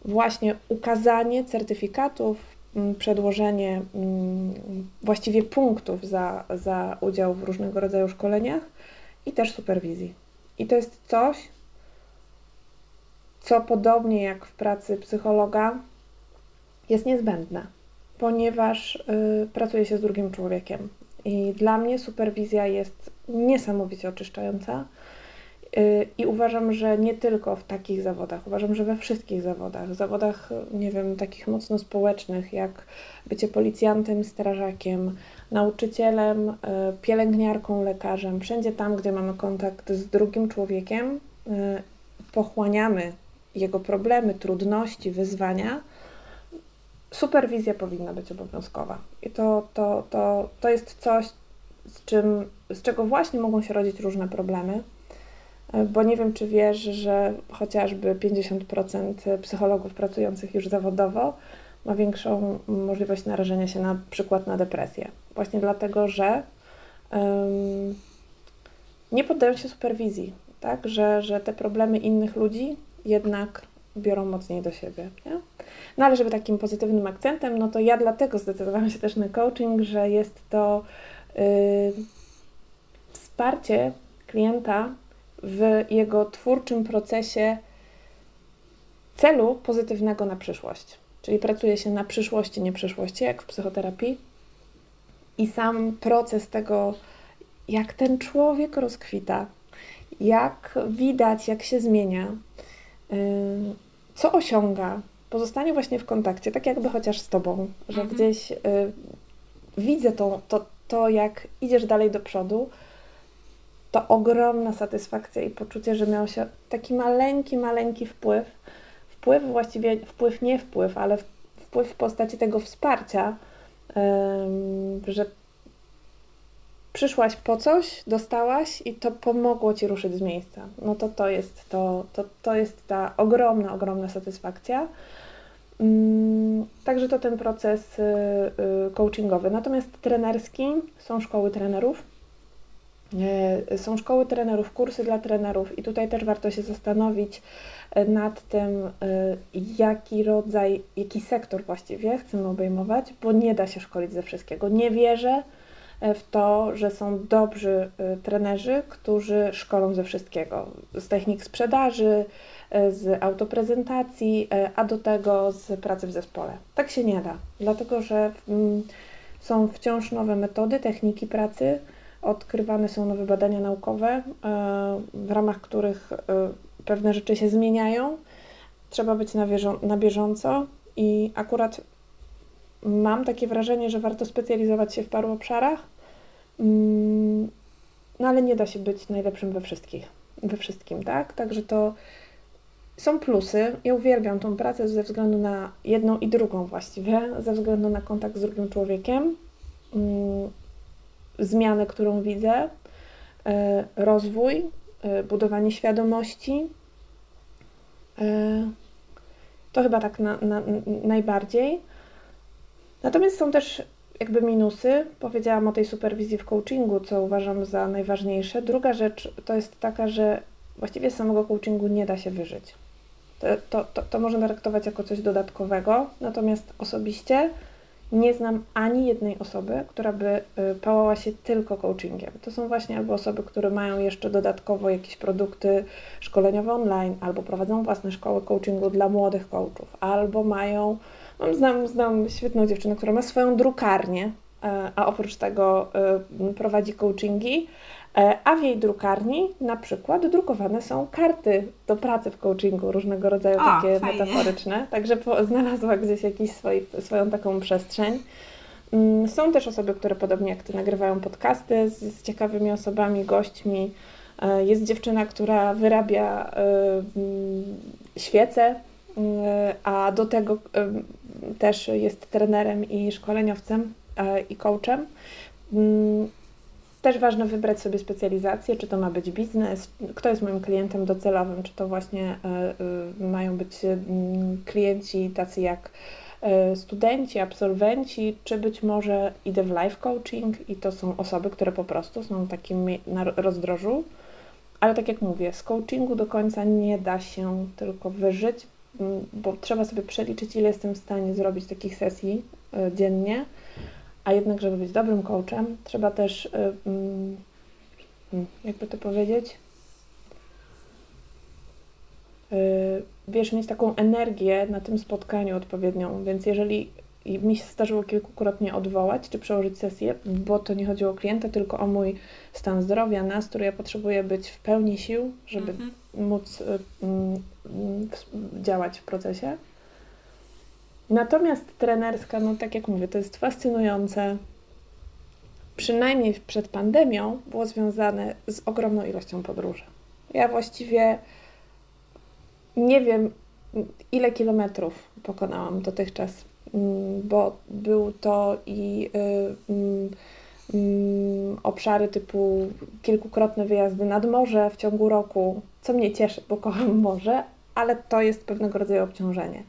Speaker 2: właśnie ukazanie certyfikatów Mm, przedłożenie mm, właściwie punktów za, za udział w różnego rodzaju szkoleniach i też superwizji. I to jest coś, co podobnie jak w pracy psychologa jest niezbędne, ponieważ y, pracuje się z drugim człowiekiem. I dla mnie superwizja jest niesamowicie oczyszczająca I uważam, że nie tylko w takich zawodach, uważam, że we wszystkich zawodach, zawodach, nie wiem, takich mocno społecznych, jak bycie policjantem, strażakiem, nauczycielem, y, pielęgniarką, lekarzem, wszędzie tam, gdzie mamy kontakt z drugim człowiekiem, y, pochłaniamy jego problemy, trudności, wyzwania, superwizja powinna być obowiązkowa. I to, to, to, to jest coś, z, czym, z czego właśnie mogą się rodzić różne problemy bo nie wiem, czy wiesz, że chociażby 50% psychologów pracujących już zawodowo ma większą możliwość narażenia się na przykład na depresję. Właśnie dlatego, że um, nie poddają się superwizji, tak? że, że te problemy innych ludzi jednak biorą mocniej do siebie. Nie? No ale żeby takim pozytywnym akcentem, no to ja dlatego zdecydowałam się też na coaching, że jest to yy, wsparcie klienta w jego twórczym procesie celu pozytywnego na przyszłość. Czyli pracuje się na przyszłości, nie przyszłości, jak w psychoterapii. I sam proces tego, jak ten człowiek rozkwita, jak widać, jak się zmienia, co osiąga, pozostanie właśnie w kontakcie, tak jakby chociaż z Tobą, że mhm. gdzieś y, widzę to, to, to, jak idziesz dalej do przodu, to ogromna satysfakcja i poczucie, że miał się taki maleńki, maleńki wpływ, wpływ właściwie, wpływ nie wpływ, ale wpływ w postaci tego wsparcia, że przyszłaś po coś, dostałaś i to pomogło Ci ruszyć z miejsca. No to to jest, to, to, to jest ta ogromna, ogromna satysfakcja. Mm, także to ten proces y, y, coachingowy. Natomiast trenerski są szkoły trenerów. E, są szkoły trenerów, kursy dla trenerów, i tutaj też warto się zastanowić e, nad tym, e, jaki rodzaj, jaki sektor właściwie chcemy obejmować, bo nie da się szkolić ze wszystkiego. Nie wierzę, w to, że są dobrzy trenerzy, którzy szkolą ze wszystkiego. Z technik sprzedaży, z autoprezentacji, a do tego z pracy w zespole. Tak się nie da, dlatego że mm, są wciąż nowe metody, techniki pracy, odkrywane są nowe badania naukowe, w ramach których pewne rzeczy się zmieniają. Trzeba być na, na bieżąco i akurat mam takie wrażenie, że warto specjalizować się w paru obszarach, mm, no ale nie da się być najlepszym we wszystkich, we wszystkim, tak? Także to są plusy. Ja uwielbiam tą pracę ze względu na jedną i drugą właściwie, ze względu na kontakt z drugim człowiekiem, mm, zmianę, którą widzę, e, rozwój, e, budowanie świadomości. E, to chyba tak na, na, najbardziej. Natomiast są też jakby minusy. Powiedziałam o tej superwizji w coachingu, co uważam za najważniejsze. Druga rzecz to jest taka, że właściwie z samego coachingu nie da się wyżyć. To, to, to, to można traktować jako coś dodatkowego, natomiast osobiście nie znam ani jednej osoby, która by y, pałała się tylko coachingiem. To są właśnie albo osoby, które mają jeszcze dodatkowo jakieś produkty szkoleniowe online, albo prowadzą własne szkoły coachingu dla młodych coachów, albo mają Znam, znam świetną dziewczynę, która ma swoją drukarnię, e, a oprócz tego e, prowadzi coachingi, a w jej drukarni na przykład drukowane są karty do pracy w coachingu, różnego rodzaju o, takie fajnie. metaforyczne, także znalazła gdzieś jakiś swój, swoją taką przestrzeń. Mm, są też osoby, które podobnie jak Ty nagrywają podcasty z, z ciekawymi osobami, gośćmi. Jest dziewczyna, która wyrabia świece E, a do tego też jest trenerem i szkoleniowcem e, i coachem. Też ważne wybrać sobie specjalizację, czy to ma być biznes, kto jest moim klientem docelowym, czy to właśnie e, mają być mm, klienci tacy jak studenci, absolwenci, czy być może idę w life coaching i to są osoby, które po prostu są takim na rozdrożu. Ale tak jak mówię, z coachingu do końca nie da się tylko wyżyć, bo trzeba sobie przeliczyć, ile jestem w stanie zrobić takich sesji e, dziennie, a jednak, żeby być dobrym coachem, trzeba też, e, mm, mm, jakby to powiedzieć, e, wiesz, mieć taką energię na tym spotkaniu odpowiednią, więc jeżeli mi się zdarzyło kilkukrotnie odwołać czy przełożyć sesję, bo to nie chodziło o klienta, tylko o mój stan zdrowia, nastrój. Ja potrzebuję być w pełni sił, żeby mhm. móc y, y, działać w procesie. Natomiast trenerska, no tak jak mówię, to jest fascynujące. Przynajmniej przed pandemią było związane z ogromną ilością podróży. Ja właściwie nie wiem, ile kilometrów pokonałam dotychczas Mm, bo był to i y, mm, mm, obszary typu kilkukrotne wyjazdy nad morze w ciągu roku, co mnie cieszy, bo kocham morze, ale to jest pewnego rodzaju obciążenie.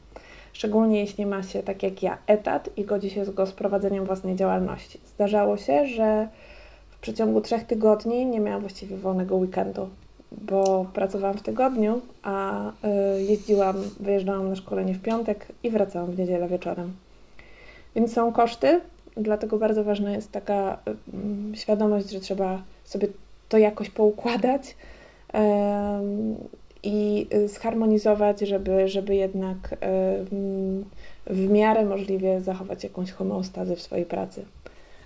Speaker 2: Szczególnie jeśli ma się, tak jak ja, etat i godzi się go z prowadzeniem własnej działalności. Zdarzało się, że w przeciągu trzech tygodni nie miałam właściwie wolnego weekendu, bo pracowałam w tygodniu, a y, jeździłam, wyjeżdżałam na szkolenie w piątek i wracałam w niedzielę wieczorem. Więc są koszty, dlatego bardzo ważna jest taka y, świadomość, że trzeba sobie to jakoś poukładać i zharmonizować, żeby, żeby jednak w miarę możliwie zachować jakąś homeostazę w swojej pracy.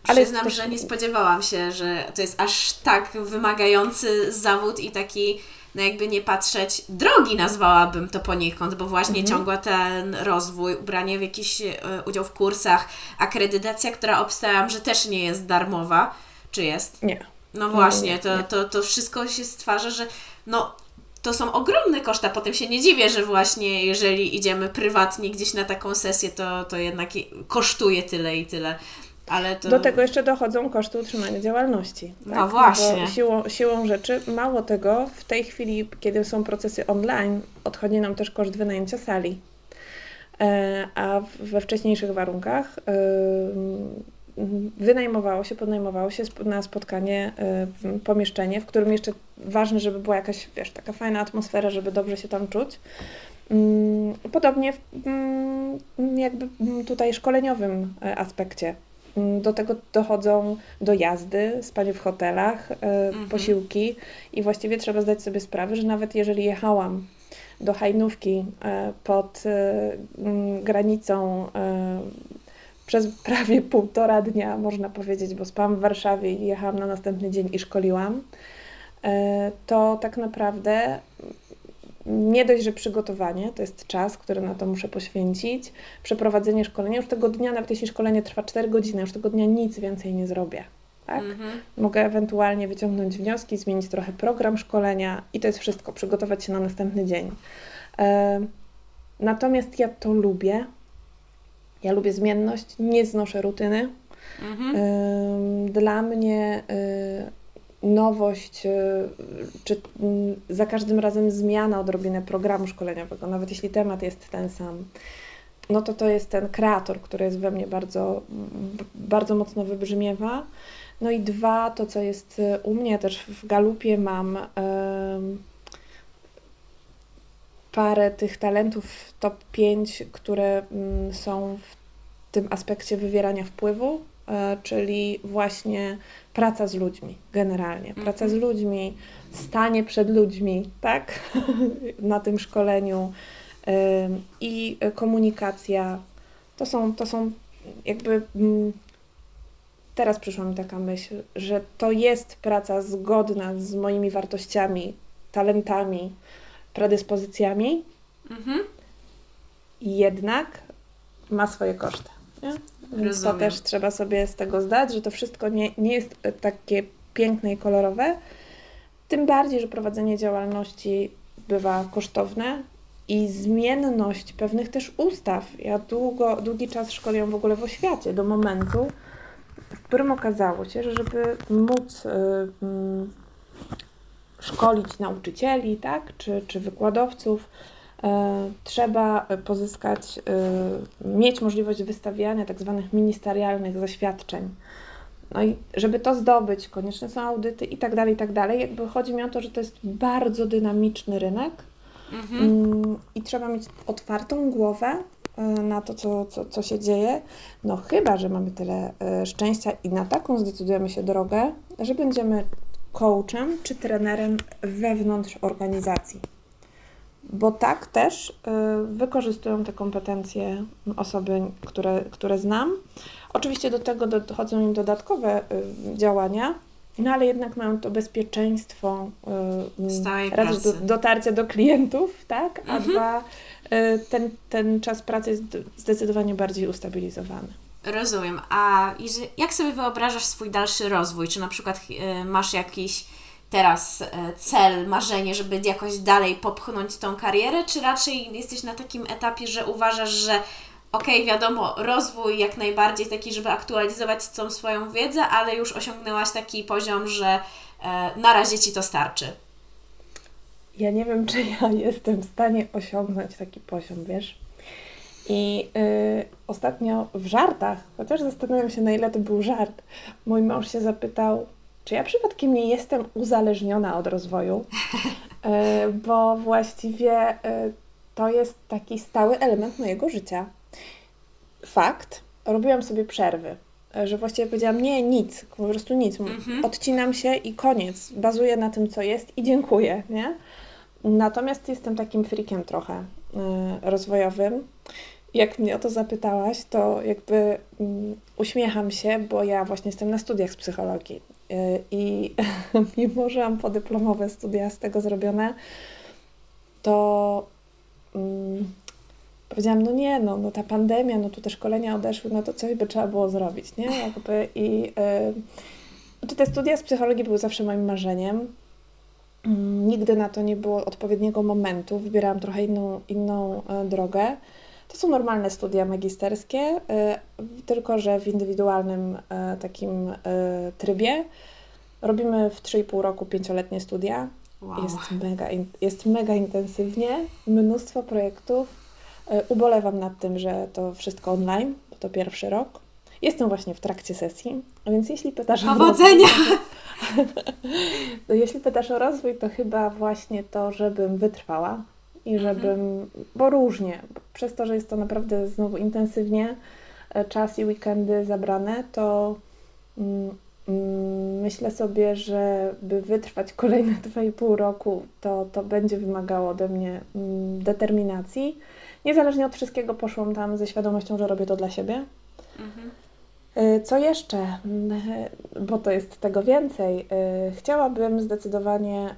Speaker 1: Ale Przyznam, też... że nie spodziewałam się, że to jest aż tak wymagający zawód i taki, no jakby nie patrzeć, drogi nazwałabym to poniekąd, bo właśnie mhm. ciągła ten rozwój, ubranie w jakiś e, udział w kursach, akredytacja, która obstawiam, że też nie jest darmowa. Czy jest?
Speaker 2: Nie.
Speaker 1: No właśnie, nie, to, to, to wszystko się stwarza, że no to są ogromne koszta. Potem się nie dziwię, że właśnie jeżeli idziemy prywatnie gdzieś na taką sesję, to, to jednak kosztuje tyle i tyle. Ale to...
Speaker 2: Do tego jeszcze dochodzą koszty utrzymania działalności.
Speaker 1: Tak? No właśnie.
Speaker 2: Bo siłą, siłą rzeczy, mało tego, w tej chwili, kiedy są procesy online, odchodzi nam też koszt wynajęcia sali. E, a we wcześniejszych warunkach wynajmowało się, podnajmowało się na spotkanie pomieszczenie, w którym jeszcze ważne, żeby była jakaś, wiesz, taka fajna atmosfera, żeby dobrze się tam czuć. Mm, podobnie w mm, jakby tutaj szkoleniowym e, aspekcie. Mm, do tego dochodzą dojazdy, spanie w hotelach, e, mhm. posiłki i właściwie trzeba zdać sobie sprawę, że nawet jeżeli jechałam do Hajnówki e, pod granicą przez prawie półtora dnia, można powiedzieć, bo spałam w Warszawie i jechałam na następny dzień i szkoliłam, to tak naprawdę nie dość, że przygotowanie to jest czas, który na to muszę poświęcić, przeprowadzenie szkolenia. Już tego dnia, nawet jeśli szkolenie trwa 4 godziny, już tego dnia nic więcej nie zrobię. Tak? Mhm. Mogę ewentualnie wyciągnąć wnioski, zmienić trochę program szkolenia i to jest wszystko, przygotować się na następny dzień. E, natomiast ja to lubię. Ja lubię zmienność, nie znoszę rutyny. Mhm. Dla mnie e, nowość, y, czy mm, za każdym razem zmiana odrobinę programu szkoleniowego, nawet jeśli temat jest ten sam, no to to jest ten kreator, który jest we mnie bardzo, bardzo mocno wybrzmiewa. No i dwa, to co jest y, u mnie też w galupie mam parę tych talentów top 5, które mm, są w tym aspekcie wywierania wpływu, e, czyli właśnie praca z ludźmi generalnie. Praca z mhm. ludźmi, stanie przed ludźmi, tak? Na tym szkoleniu i komunikacja. To są, to są jakby. Mm, teraz przyszła mi taka myśl, że to jest praca zgodna z moimi wartościami, talentami, predyspozycjami. Mhm. Jednak ma swoje koszty. Nie? Więc to też trzeba sobie z tego zdać, że to wszystko nie, nie jest e, takie piękne i kolorowe. Tym bardziej, że prowadzenie działalności bywa kosztowne i zmienność pewnych też ustaw. Ja długo, długi czas szkoliłam w ogóle w oświacie do momentu, w którym okazało się, że żeby móc y, y, szkolić nauczycieli, tak, czy, czy wykładowców, E, trzeba pozyskać, e, mieć możliwość wystawiania tak zwanych ministerialnych zaświadczeń. No i żeby to zdobyć, konieczne są audyty i tak dalej, i tak dalej. Jakby chodzi mi o to, że to jest bardzo dynamiczny rynek mhm. Mm, i trzeba mieć otwartą głowę e, na to, co, co, co się dzieje. No chyba, że mamy tyle szczęścia i na taką zdecydujemy się drogę, że będziemy coachem czy trenerem wewnątrz organizacji bo tak też y, wykorzystują te kompetencje osoby, które, które znam. Oczywiście do tego dochodzą im dodatkowe y, działania, no ale jednak mają to bezpieczeństwo
Speaker 1: y, raz
Speaker 2: do, dotarcia do klientów, tak, a mhm. dwa ten, ten czas pracy jest zdecydowanie bardziej ustabilizowany.
Speaker 1: Rozumiem. A jak sobie wyobrażasz swój dalszy rozwój? Czy na przykład masz jakiś teraz e, cel, marzenie, żeby jakoś dalej popchnąć tą karierę, czy raczej jesteś na takim etapie, że uważasz, że okej, okay, wiadomo, rozwój jak najbardziej taki, żeby aktualizować tą swoją wiedzę, ale już osiągnęłaś taki poziom, że e, na razie Ci to starczy?
Speaker 2: Ja nie wiem, czy ja jestem w stanie osiągnąć taki poziom, wiesz? I y, ostatnio w żartach, chociaż zastanawiam się, na ile to był żart, mój mąż się zapytał, czy ja przypadkiem nie jestem uzależniona od rozwoju, e, bo właściwie e, to jest taki stały element mojego życia. Fakt, robiłam sobie przerwy, że właściwie powiedziałam nie, nic, po prostu nic, mhm. odcinam się i koniec, bazuję na tym, co jest i dziękuję, nie? Natomiast jestem takim frikiem trochę rozwojowym jak mnie o to zapytałaś, to jakby um, uśmiecham się, bo ja właśnie jestem na studiach z psychologii yy, i mimo, że mam podyplomowe studia z tego zrobione, to um, powiedziałam, no nie, no, no ta pandemia, no tu te szkolenia odeszły, no to coś by trzeba było zrobić, nie? Jakby i yy, te studia z psychologii były zawsze moim marzeniem. Nigdy na to nie było odpowiedniego momentu. Wybierałam trochę inną, inną e, drogę. To są normalne studia magisterskie, y, tylko że w indywidualnym y, takim y, trybie. Robimy w 3,5 roku pięcioletnie studia. Wow. Jest, mega, jest mega intensywnie, mnóstwo projektów. Ubolewam nad tym, że to wszystko online, bo to pierwszy rok. Jestem właśnie w trakcie sesji, więc jeśli pytasz
Speaker 1: Powodzenia! o
Speaker 2: rozwój, jeśli pytasz o rozwój, to chyba właśnie to, żebym wytrwała, i mhm. żebym, bo różnie, przez to, że jest to naprawdę znowu intensywnie e, czas i weekendy zabrane, to mm, mm, myślę sobie, że by wytrwać kolejne 2,5 roku, to, to będzie wymagało ode mnie mm, determinacji. Niezależnie od wszystkiego poszłam tam ze świadomością, że robię to dla siebie. Mhm. E, co jeszcze? Mm, bo to jest tego więcej. E, chciałabym zdecydowanie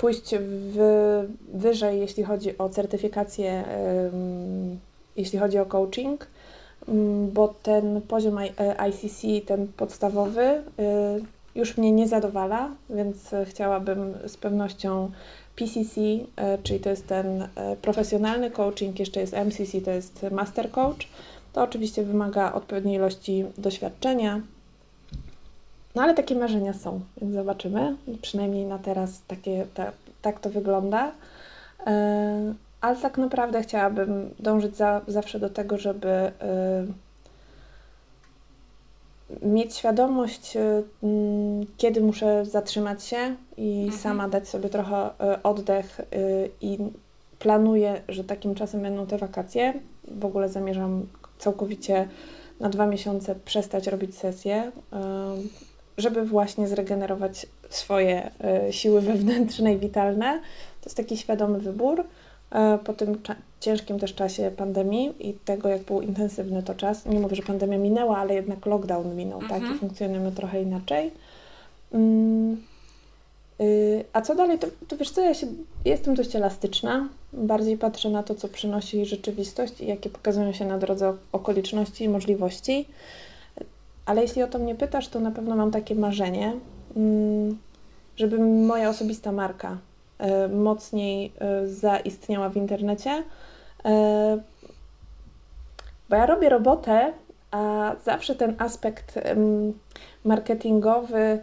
Speaker 2: pójść w, wyżej, jeśli chodzi o certyfikację, jeśli chodzi o coaching, bo ten poziom ICC, e, ten podstawowy, y, już mnie nie zadowala, więc chciałabym z pewnością PCC, e, czyli to jest ten e, profesjonalny coaching, jeszcze jest MCC, to jest master coach. To oczywiście wymaga odpowiedniej ilości doświadczenia, no ale takie marzenia są, więc zobaczymy. Przynajmniej na teraz takie, ta, tak to wygląda. Yy, ale tak naprawdę chciałabym dążyć za, zawsze do tego, żeby yy, mieć świadomość, yy, kiedy muszę zatrzymać się i mhm. sama dać sobie trochę oddech i planuję, że takim czasem będą te wakacje. W ogóle zamierzam całkowicie na dwa miesiące przestać robić sesje żeby właśnie zregenerować swoje e, siły wewnętrzne i witalne. To jest taki świadomy wybór. E, po tym ciężkim też czasie pandemii i tego, jak był intensywny to czas, nie mówię, że pandemia minęła, ale jednak lockdown minął, mhm. tak? I funkcjonujemy trochę inaczej. Mm, y, a co dalej? To, to wiesz co, ja się, jestem dość elastyczna. Bardziej patrzę na to, co przynosi rzeczywistość i jakie pokazują się na drodze okoliczności i możliwości. Ale jeśli o to mnie pytasz, to na pewno mam takie marzenie, mm, żeby moja osobista marka e, mocniej e, zaistniała w internecie. E, bo ja robię robotę, a zawsze ten aspekt marketingowy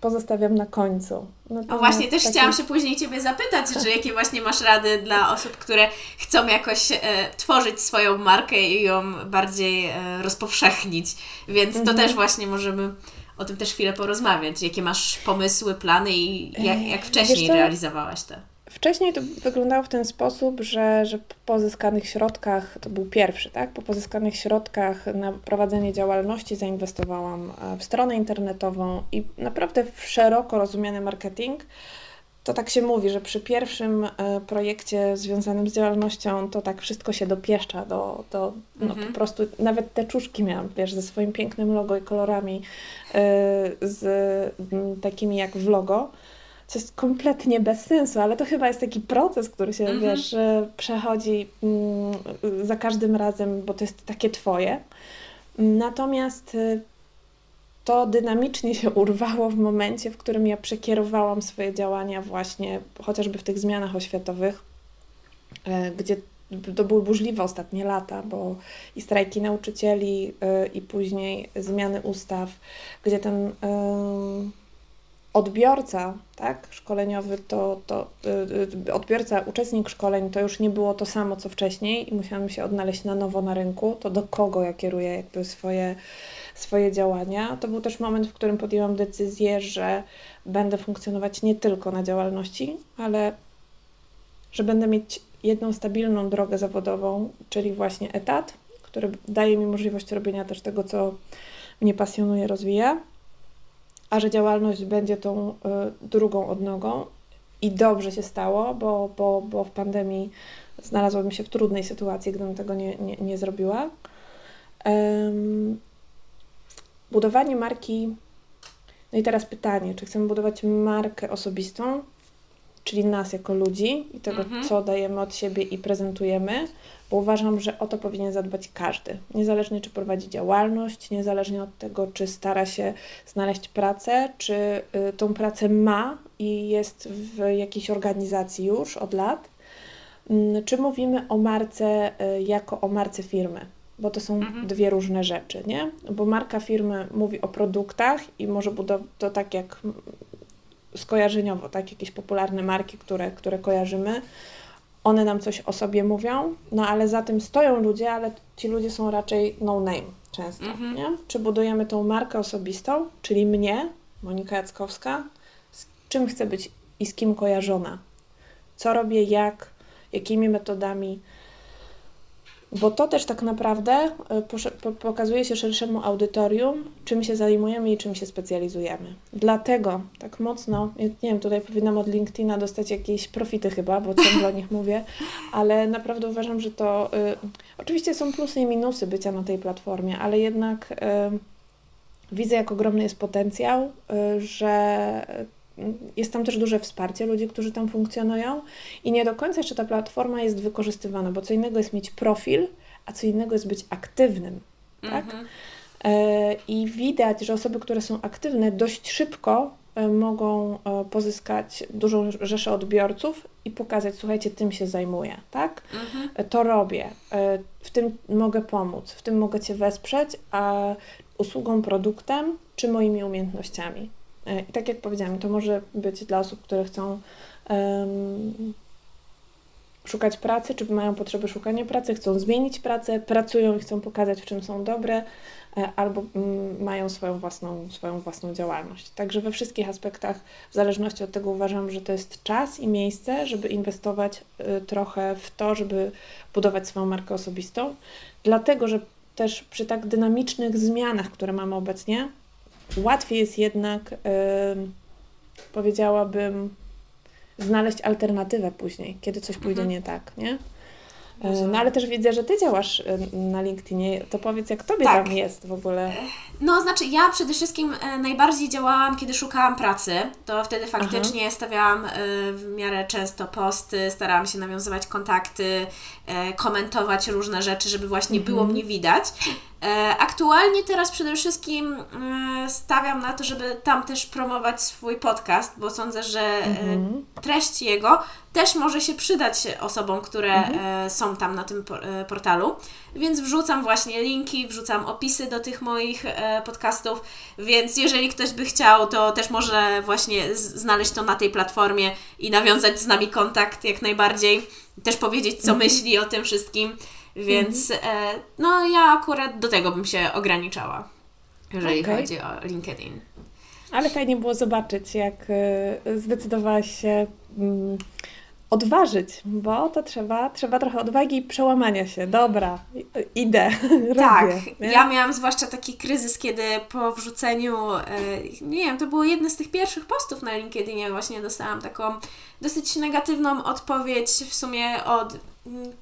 Speaker 2: pozostawiam na końcu.
Speaker 1: o właśnie, też taki... chciałam się później Ciebie zapytać, czy jakie właśnie masz rady dla osób, które chcą jakoś e, tworzyć swoją markę i ją bardziej e, rozpowszechnić, więc to mhm. też właśnie możemy o tym też chwilę porozmawiać. Jakie masz pomysły, plany i jak, jak wcześniej realizowałaś te?
Speaker 2: Wcześniej to wyglądało w ten sposób, że, że po pozyskanych środkach, to był pierwszy, tak? Po pozyskanych środkach na prowadzenie działalności zainwestowałam e, w stronę internetową i naprawdę w szeroko rozumiany marketing. To tak się mówi, że przy pierwszym e, projekcie związanym z działalnością to tak wszystko się dopieszcza do, do no mhm. po prostu, nawet te czuszki miałam, wiesz, ze swoim pięknym logo i kolorami, e, z takimi jak w logo co jest kompletnie bez sensu, ale to chyba jest taki proces, który się, mhm. wiesz, przechodzi mm, za każdym razem, bo to jest takie twoje. Natomiast y, to dynamicznie się urwało w momencie, w którym ja przekierowałam swoje działania właśnie chociażby w tych zmianach oświatowych, e, gdzie to były burzliwe ostatnie lata, bo i strajki nauczycieli, i później zmiany ustaw, gdzie ten odbiorca tak, szkoleniowy, to, to yy, odbiorca, uczestnik szkoleń to już nie było to samo co wcześniej i musiałam się odnaleźć na nowo na rynku. To do kogo ja kieruję jakby swoje swoje działania. To był też moment, w którym podjęłam decyzję, że będę funkcjonować nie tylko na działalności, ale że będę mieć jedną stabilną drogę zawodową, czyli właśnie etat, który daje mi możliwość robienia też tego, co mnie pasjonuje, rozwija, a że działalność będzie tą y, drugą odnogą. I dobrze się stało, bo, bo, bo w pandemii znalazłabym się w trudnej sytuacji, gdybym tego nie, nie, nie zrobiła. Um, budowanie marki. No i teraz pytanie, czy chcemy budować markę osobistą, czyli nas jako ludzi i tego, mhm. co dajemy od siebie i prezentujemy, bo uważam, że o to powinien zadbać każdy. Niezależnie czy prowadzi działalność, niezależnie od tego, czy stara się znaleźć pracę, czy y, tą pracę ma i jest w jakiejś organizacji już od lat, y, czy mówimy o marce y, jako o marce firmy. Bo to są mhm. dwie różne rzeczy, nie? Bo marka firmy mówi o produktach i może budować to tak jak skojarzeniowo, tak? Jakieś popularne marki, które, które kojarzymy, one nam coś o sobie mówią, no ale za tym stoją ludzie, ale ci ludzie są raczej no name często, mhm. nie? Czy budujemy tą markę osobistą, czyli mnie, Monika Jackowska, z czym chcę być i z kim kojarzona, co robię, jak, jakimi metodami, bo to też tak naprawdę e, pokazuje się szerszemu audytorium, czym się zajmujemy i czym się specjalizujemy. Dlatego tak mocno, nie wiem, tutaj powinnam od LinkedIna dostać jakieś profity chyba, bo ciągle o nich mówię, ale naprawdę uważam, że to y, oczywiście są plusy i minusy bycia na tej platformie, ale jednak y, widzę, jak ogromny jest potencjał, y, że jest tam też duże wsparcie ludzi, którzy tam funkcjonują i nie do końca jeszcze ta platforma jest wykorzystywana, bo co innego jest mieć profil, a co innego jest być aktywnym, tak? Mhm. E, I widać, że osoby, które są aktywne, dość szybko e, mogą e, pozyskać dużą rzeszę odbiorców i pokazać, słuchajcie, tym się zajmuję, tak? Mhm. To robię, w tym mogę pomóc, w tym mogę Cię wesprzeć, a usługą, produktem czy moimi umiejętnościami. E, I tak jak powiedziałam, to może być dla osób, które chcą um, szukać pracy, czy mają potrzeby szukania pracy, chcą zmienić pracę, pracują i chcą pokazać, w czym są dobre, e, albo mm, mają swoją własną, swoją własną działalność. Także we wszystkich aspektach, w zależności od tego, uważam, że to jest czas i miejsce, żeby inwestować e, trochę w to, żeby budować swoją markę osobistą, dlatego że też przy tak dynamicznych zmianach, które mamy obecnie, łatwiej jest jednak, yy, powiedziałabym, znaleźć alternatywę później, kiedy coś pójdzie mhm. nie tak, nie? No ale też widzę, że Ty działasz na LinkedInie. To powiedz, jak Tobie tak. tam jest w ogóle?
Speaker 1: No, znaczy ja przede wszystkim e, najbardziej działałam, kiedy szukałam pracy. To wtedy faktycznie Aha. stawiałam e, w miarę często posty, starałam się nawiązywać kontakty, e, komentować różne rzeczy, żeby właśnie mhm. było mnie widać. Aktualnie teraz przede wszystkim stawiam na to, żeby tam też promować swój podcast, bo sądzę, że mhm. treść jego też może się przydać osobom, które mhm. są tam na tym portalu. Więc wrzucam właśnie linki, wrzucam opisy do tych moich podcastów, więc jeżeli ktoś by chciał, to też może właśnie znaleźć to na tej platformie i nawiązać z nami kontakt jak najbardziej. Też powiedzieć, co mhm. myśli o tym wszystkim. Więc mhm. e, no ja akurat do tego bym się ograniczała, jeżeli okay. chodzi o LinkedIn.
Speaker 2: Ale fajnie było zobaczyć, jak e, zdecydowałaś się mm, odważyć, bo to trzeba, trzeba trochę odwagi i przełamania się. Dobra, idę.
Speaker 1: Tak, robię, ja miałam zwłaszcza taki kryzys, kiedy po wrzuceniu, e, nie wiem, to było jedne z tych pierwszych postów na LinkedInie, właśnie dostałam taką dosyć negatywną odpowiedź w sumie od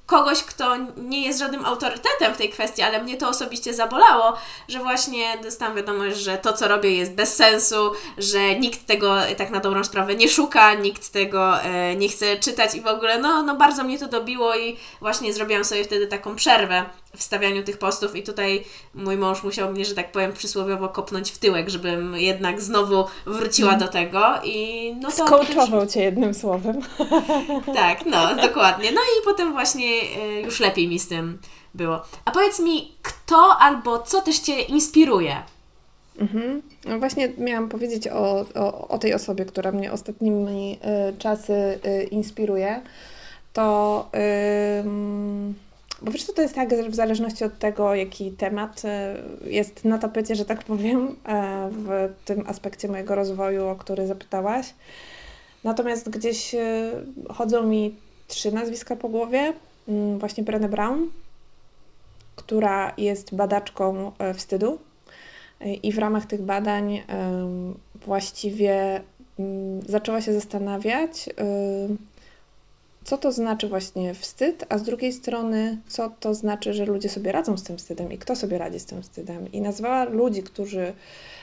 Speaker 1: kogoś, kto nie jest żadnym autorytetem w tej kwestii, ale mnie to osobiście zabolało, że właśnie dostałam wiadomość, że to, co robię jest bez sensu, że nikt tego tak na dobrą sprawę nie szuka, nikt tego e, nie chce czytać i w ogóle, no, no bardzo mnie to dobiło i właśnie zrobiłam sobie wtedy taką przerwę w stawianiu tych postów i tutaj mój mąż musiał mnie, że tak powiem, przysłowiowo kopnąć w tyłek, żebym jednak znowu wróciła mm. do tego i no
Speaker 2: to... Skołczował. Cię jednym słowem.
Speaker 1: Tak, no, dokładnie. No i potem właśnie e, już lepiej mi z tym było. A powiedz mi, kto albo co też Cię inspiruje?
Speaker 2: Mhm. No właśnie miałam powiedzieć o, o, o tej osobie, która mnie ostatnimi y, czasy y, inspiruje. To... Y, bo wiesz, to jest tak, że w zależności od tego, jaki temat y, jest na tapecie, że tak powiem, e, w tym aspekcie mojego rozwoju, o który zapytałaś. Natomiast gdzieś y, chodzą mi trzy nazwiska po głowie. Mm, właśnie Brené Brown, która jest badaczką e, wstydu i w ramach tych badań właściwie mm, zaczęła się zastanawiać, co to znaczy właśnie wstyd, a z drugiej strony, co to znaczy, że ludzie sobie radzą z tym wstydem i kto sobie radzi z tym wstydem. I nazwała ludzi, którzy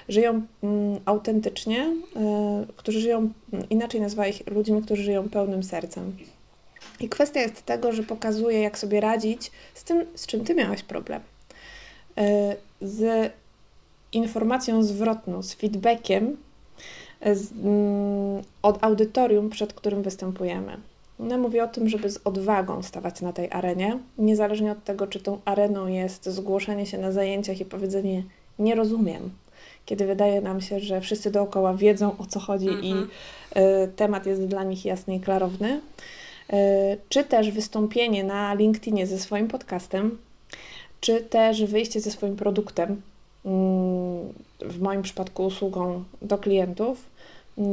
Speaker 2: żyją mm, autentycznie, y, którzy żyją, inaczej nazwała ich ludźmi, którzy żyją pełnym sercem. I kwestia jest tego, że pokazuje, jak sobie radzić z tym, z czym ty miałaś problem. Y, z informacją zwrotną, z feedbackiem z, mm, od audytorium, przed którym występujemy. Ona mówi o tym, żeby z odwagą stawać na tej arenie, niezależnie od tego, czy tą areną jest zgłoszenie się na zajęciach i powiedzenie nie rozumiem, kiedy wydaje nam się, że wszyscy dookoła wiedzą o co chodzi i y, temat jest dla nich jasny i klarowny, y, czy też wystąpienie na LinkedInie ze swoim podcastem, czy też wyjście ze swoim produktem, y, w moim przypadku usługą do klientów,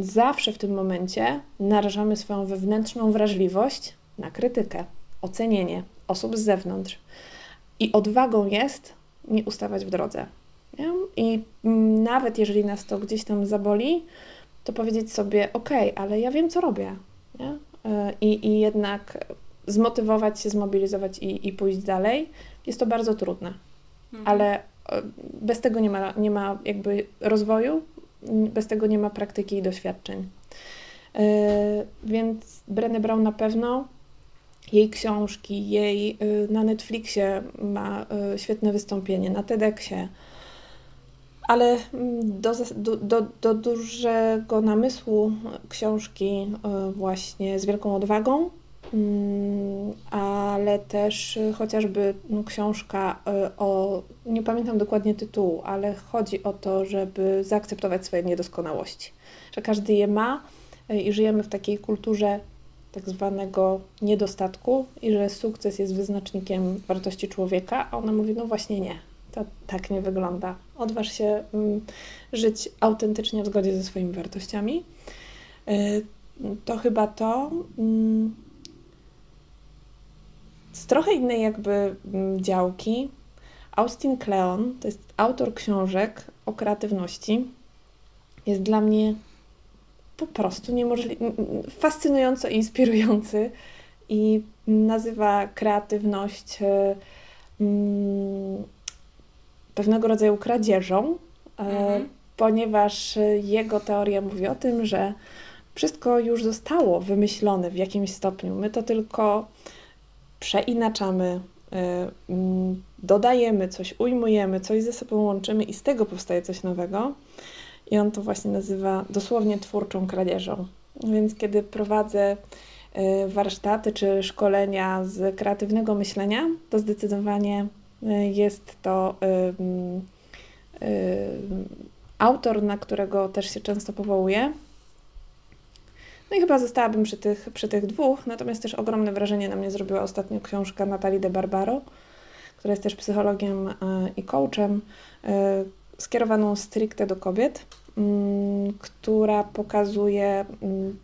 Speaker 2: zawsze w tym momencie narażamy swoją wewnętrzną wrażliwość na krytykę, ocenienie osób z zewnątrz. I odwagą jest nie ustawać w drodze. Nie? I nawet jeżeli nas to gdzieś tam zaboli, to powiedzieć sobie: OK, ale ja wiem, co robię. Nie? I, I jednak zmotywować się, zmobilizować i, i pójść dalej. Jest to bardzo trudne, mhm. ale e, bez tego nie ma, nie ma jakby rozwoju, bez tego nie ma praktyki i doświadczeń. E, więc Brené Brown na pewno, jej książki, jej e, na Netflixie ma e, świetne wystąpienie, na TEDxie, ale mm, do, do, do dużego namysłu książki właśnie z wielką odwagą, ale też chociażby no, książka o, nie pamiętam dokładnie tytułu, ale chodzi o to, żeby zaakceptować swoje niedoskonałości, że każdy je ma i żyjemy w takiej kulturze tak zwanego niedostatku i że sukces jest wyznacznikiem wartości człowieka, a ona mówi, no właśnie nie, to tak nie wygląda. Odważ się mm, żyć autentycznie w zgodzie ze swoimi wartościami. Y, to chyba to. Z trochę innej jakby mm, działki. Austin Kleon to jest autor książek o kreatywności. Jest dla mnie po prostu niemożliwie, fascynująco inspirujący i nazywa kreatywność e, mm, pewnego rodzaju kradzieżą, e, mhm. ponieważ jego teoria mówi o tym, że wszystko już zostało wymyślone w jakimś stopniu. My to tylko przeinaczamy, e, mm, dodajemy coś, ujmujemy, coś ze sobą łączymy i z tego powstaje coś nowego. I on to właśnie nazywa dosłownie twórczą kradzieżą. Więc kiedy prowadzę e, warsztaty czy szkolenia z kreatywnego myślenia, to zdecydowanie e, jest to autor, na którego też się często powołuję, no i chyba zostałabym przy tych, przy tych dwóch, natomiast też ogromne wrażenie na mnie zrobiła ostatnio książka Natalii de Barbaro, która jest też psychologiem e, i coachem, e, skierowaną stricte do kobiet, mm, która pokazuje mm,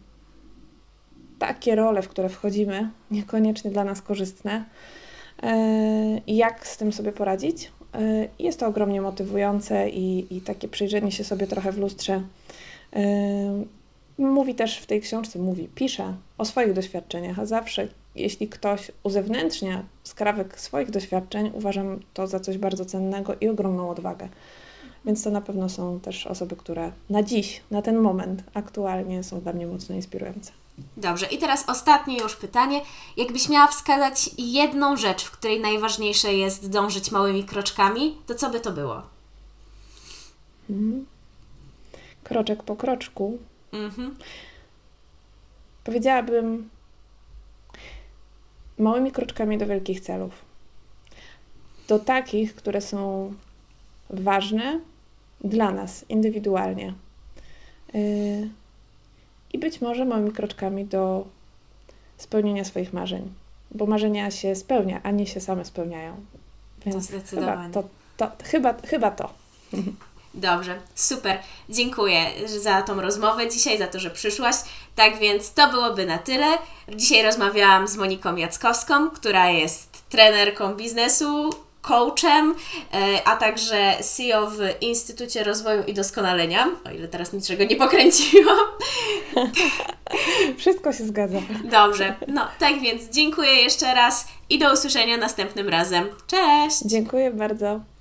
Speaker 2: takie role, w które wchodzimy, niekoniecznie dla nas korzystne, e, i jak z tym sobie poradzić. Jest to ogromnie motywujące i, i takie przyjrzenie się sobie trochę w lustrze Mówi też w tej książce, mówi, pisze o swoich doświadczeniach, a zawsze, jeśli ktoś uzewnętrznia skrawek swoich doświadczeń, uważam to za coś bardzo cennego i ogromną odwagę. Więc to na pewno są też osoby, które na dziś, na ten moment, aktualnie są dla mnie mocno inspirujące.
Speaker 1: Dobrze, i teraz ostatnie już pytanie. Jakbyś miała wskazać jedną rzecz, w której najważniejsze jest dążyć małymi kroczkami, to co by to było?
Speaker 2: Hmm. Kroczek po kroczku Mhm. Powiedziałabym małymi kroczkami do wielkich celów. Do takich, które są ważne dla nas indywidualnie. Yy, I być może małymi kroczkami do spełnienia swoich marzeń. bo marzenia się spełnia, a nie się same spełniają.
Speaker 1: Więc to zdecydowanie.
Speaker 2: Chyba to, to, chyba, chyba to.
Speaker 1: Dobrze, super. Dziękuję za tą rozmowę dzisiaj, za to, że przyszłaś. Tak więc to byłoby na tyle. Dzisiaj rozmawiałam z Moniką Jackowską, która jest trenerką biznesu, coachem, e, a także CEO w Instytucie Rozwoju i Doskonalenia, o ile teraz niczego nie pokręciłam.
Speaker 2: Wszystko się zgadza.
Speaker 1: Dobrze, no tak więc dziękuję jeszcze raz i do usłyszenia następnym razem. Cześć!
Speaker 2: Dziękuję bardzo.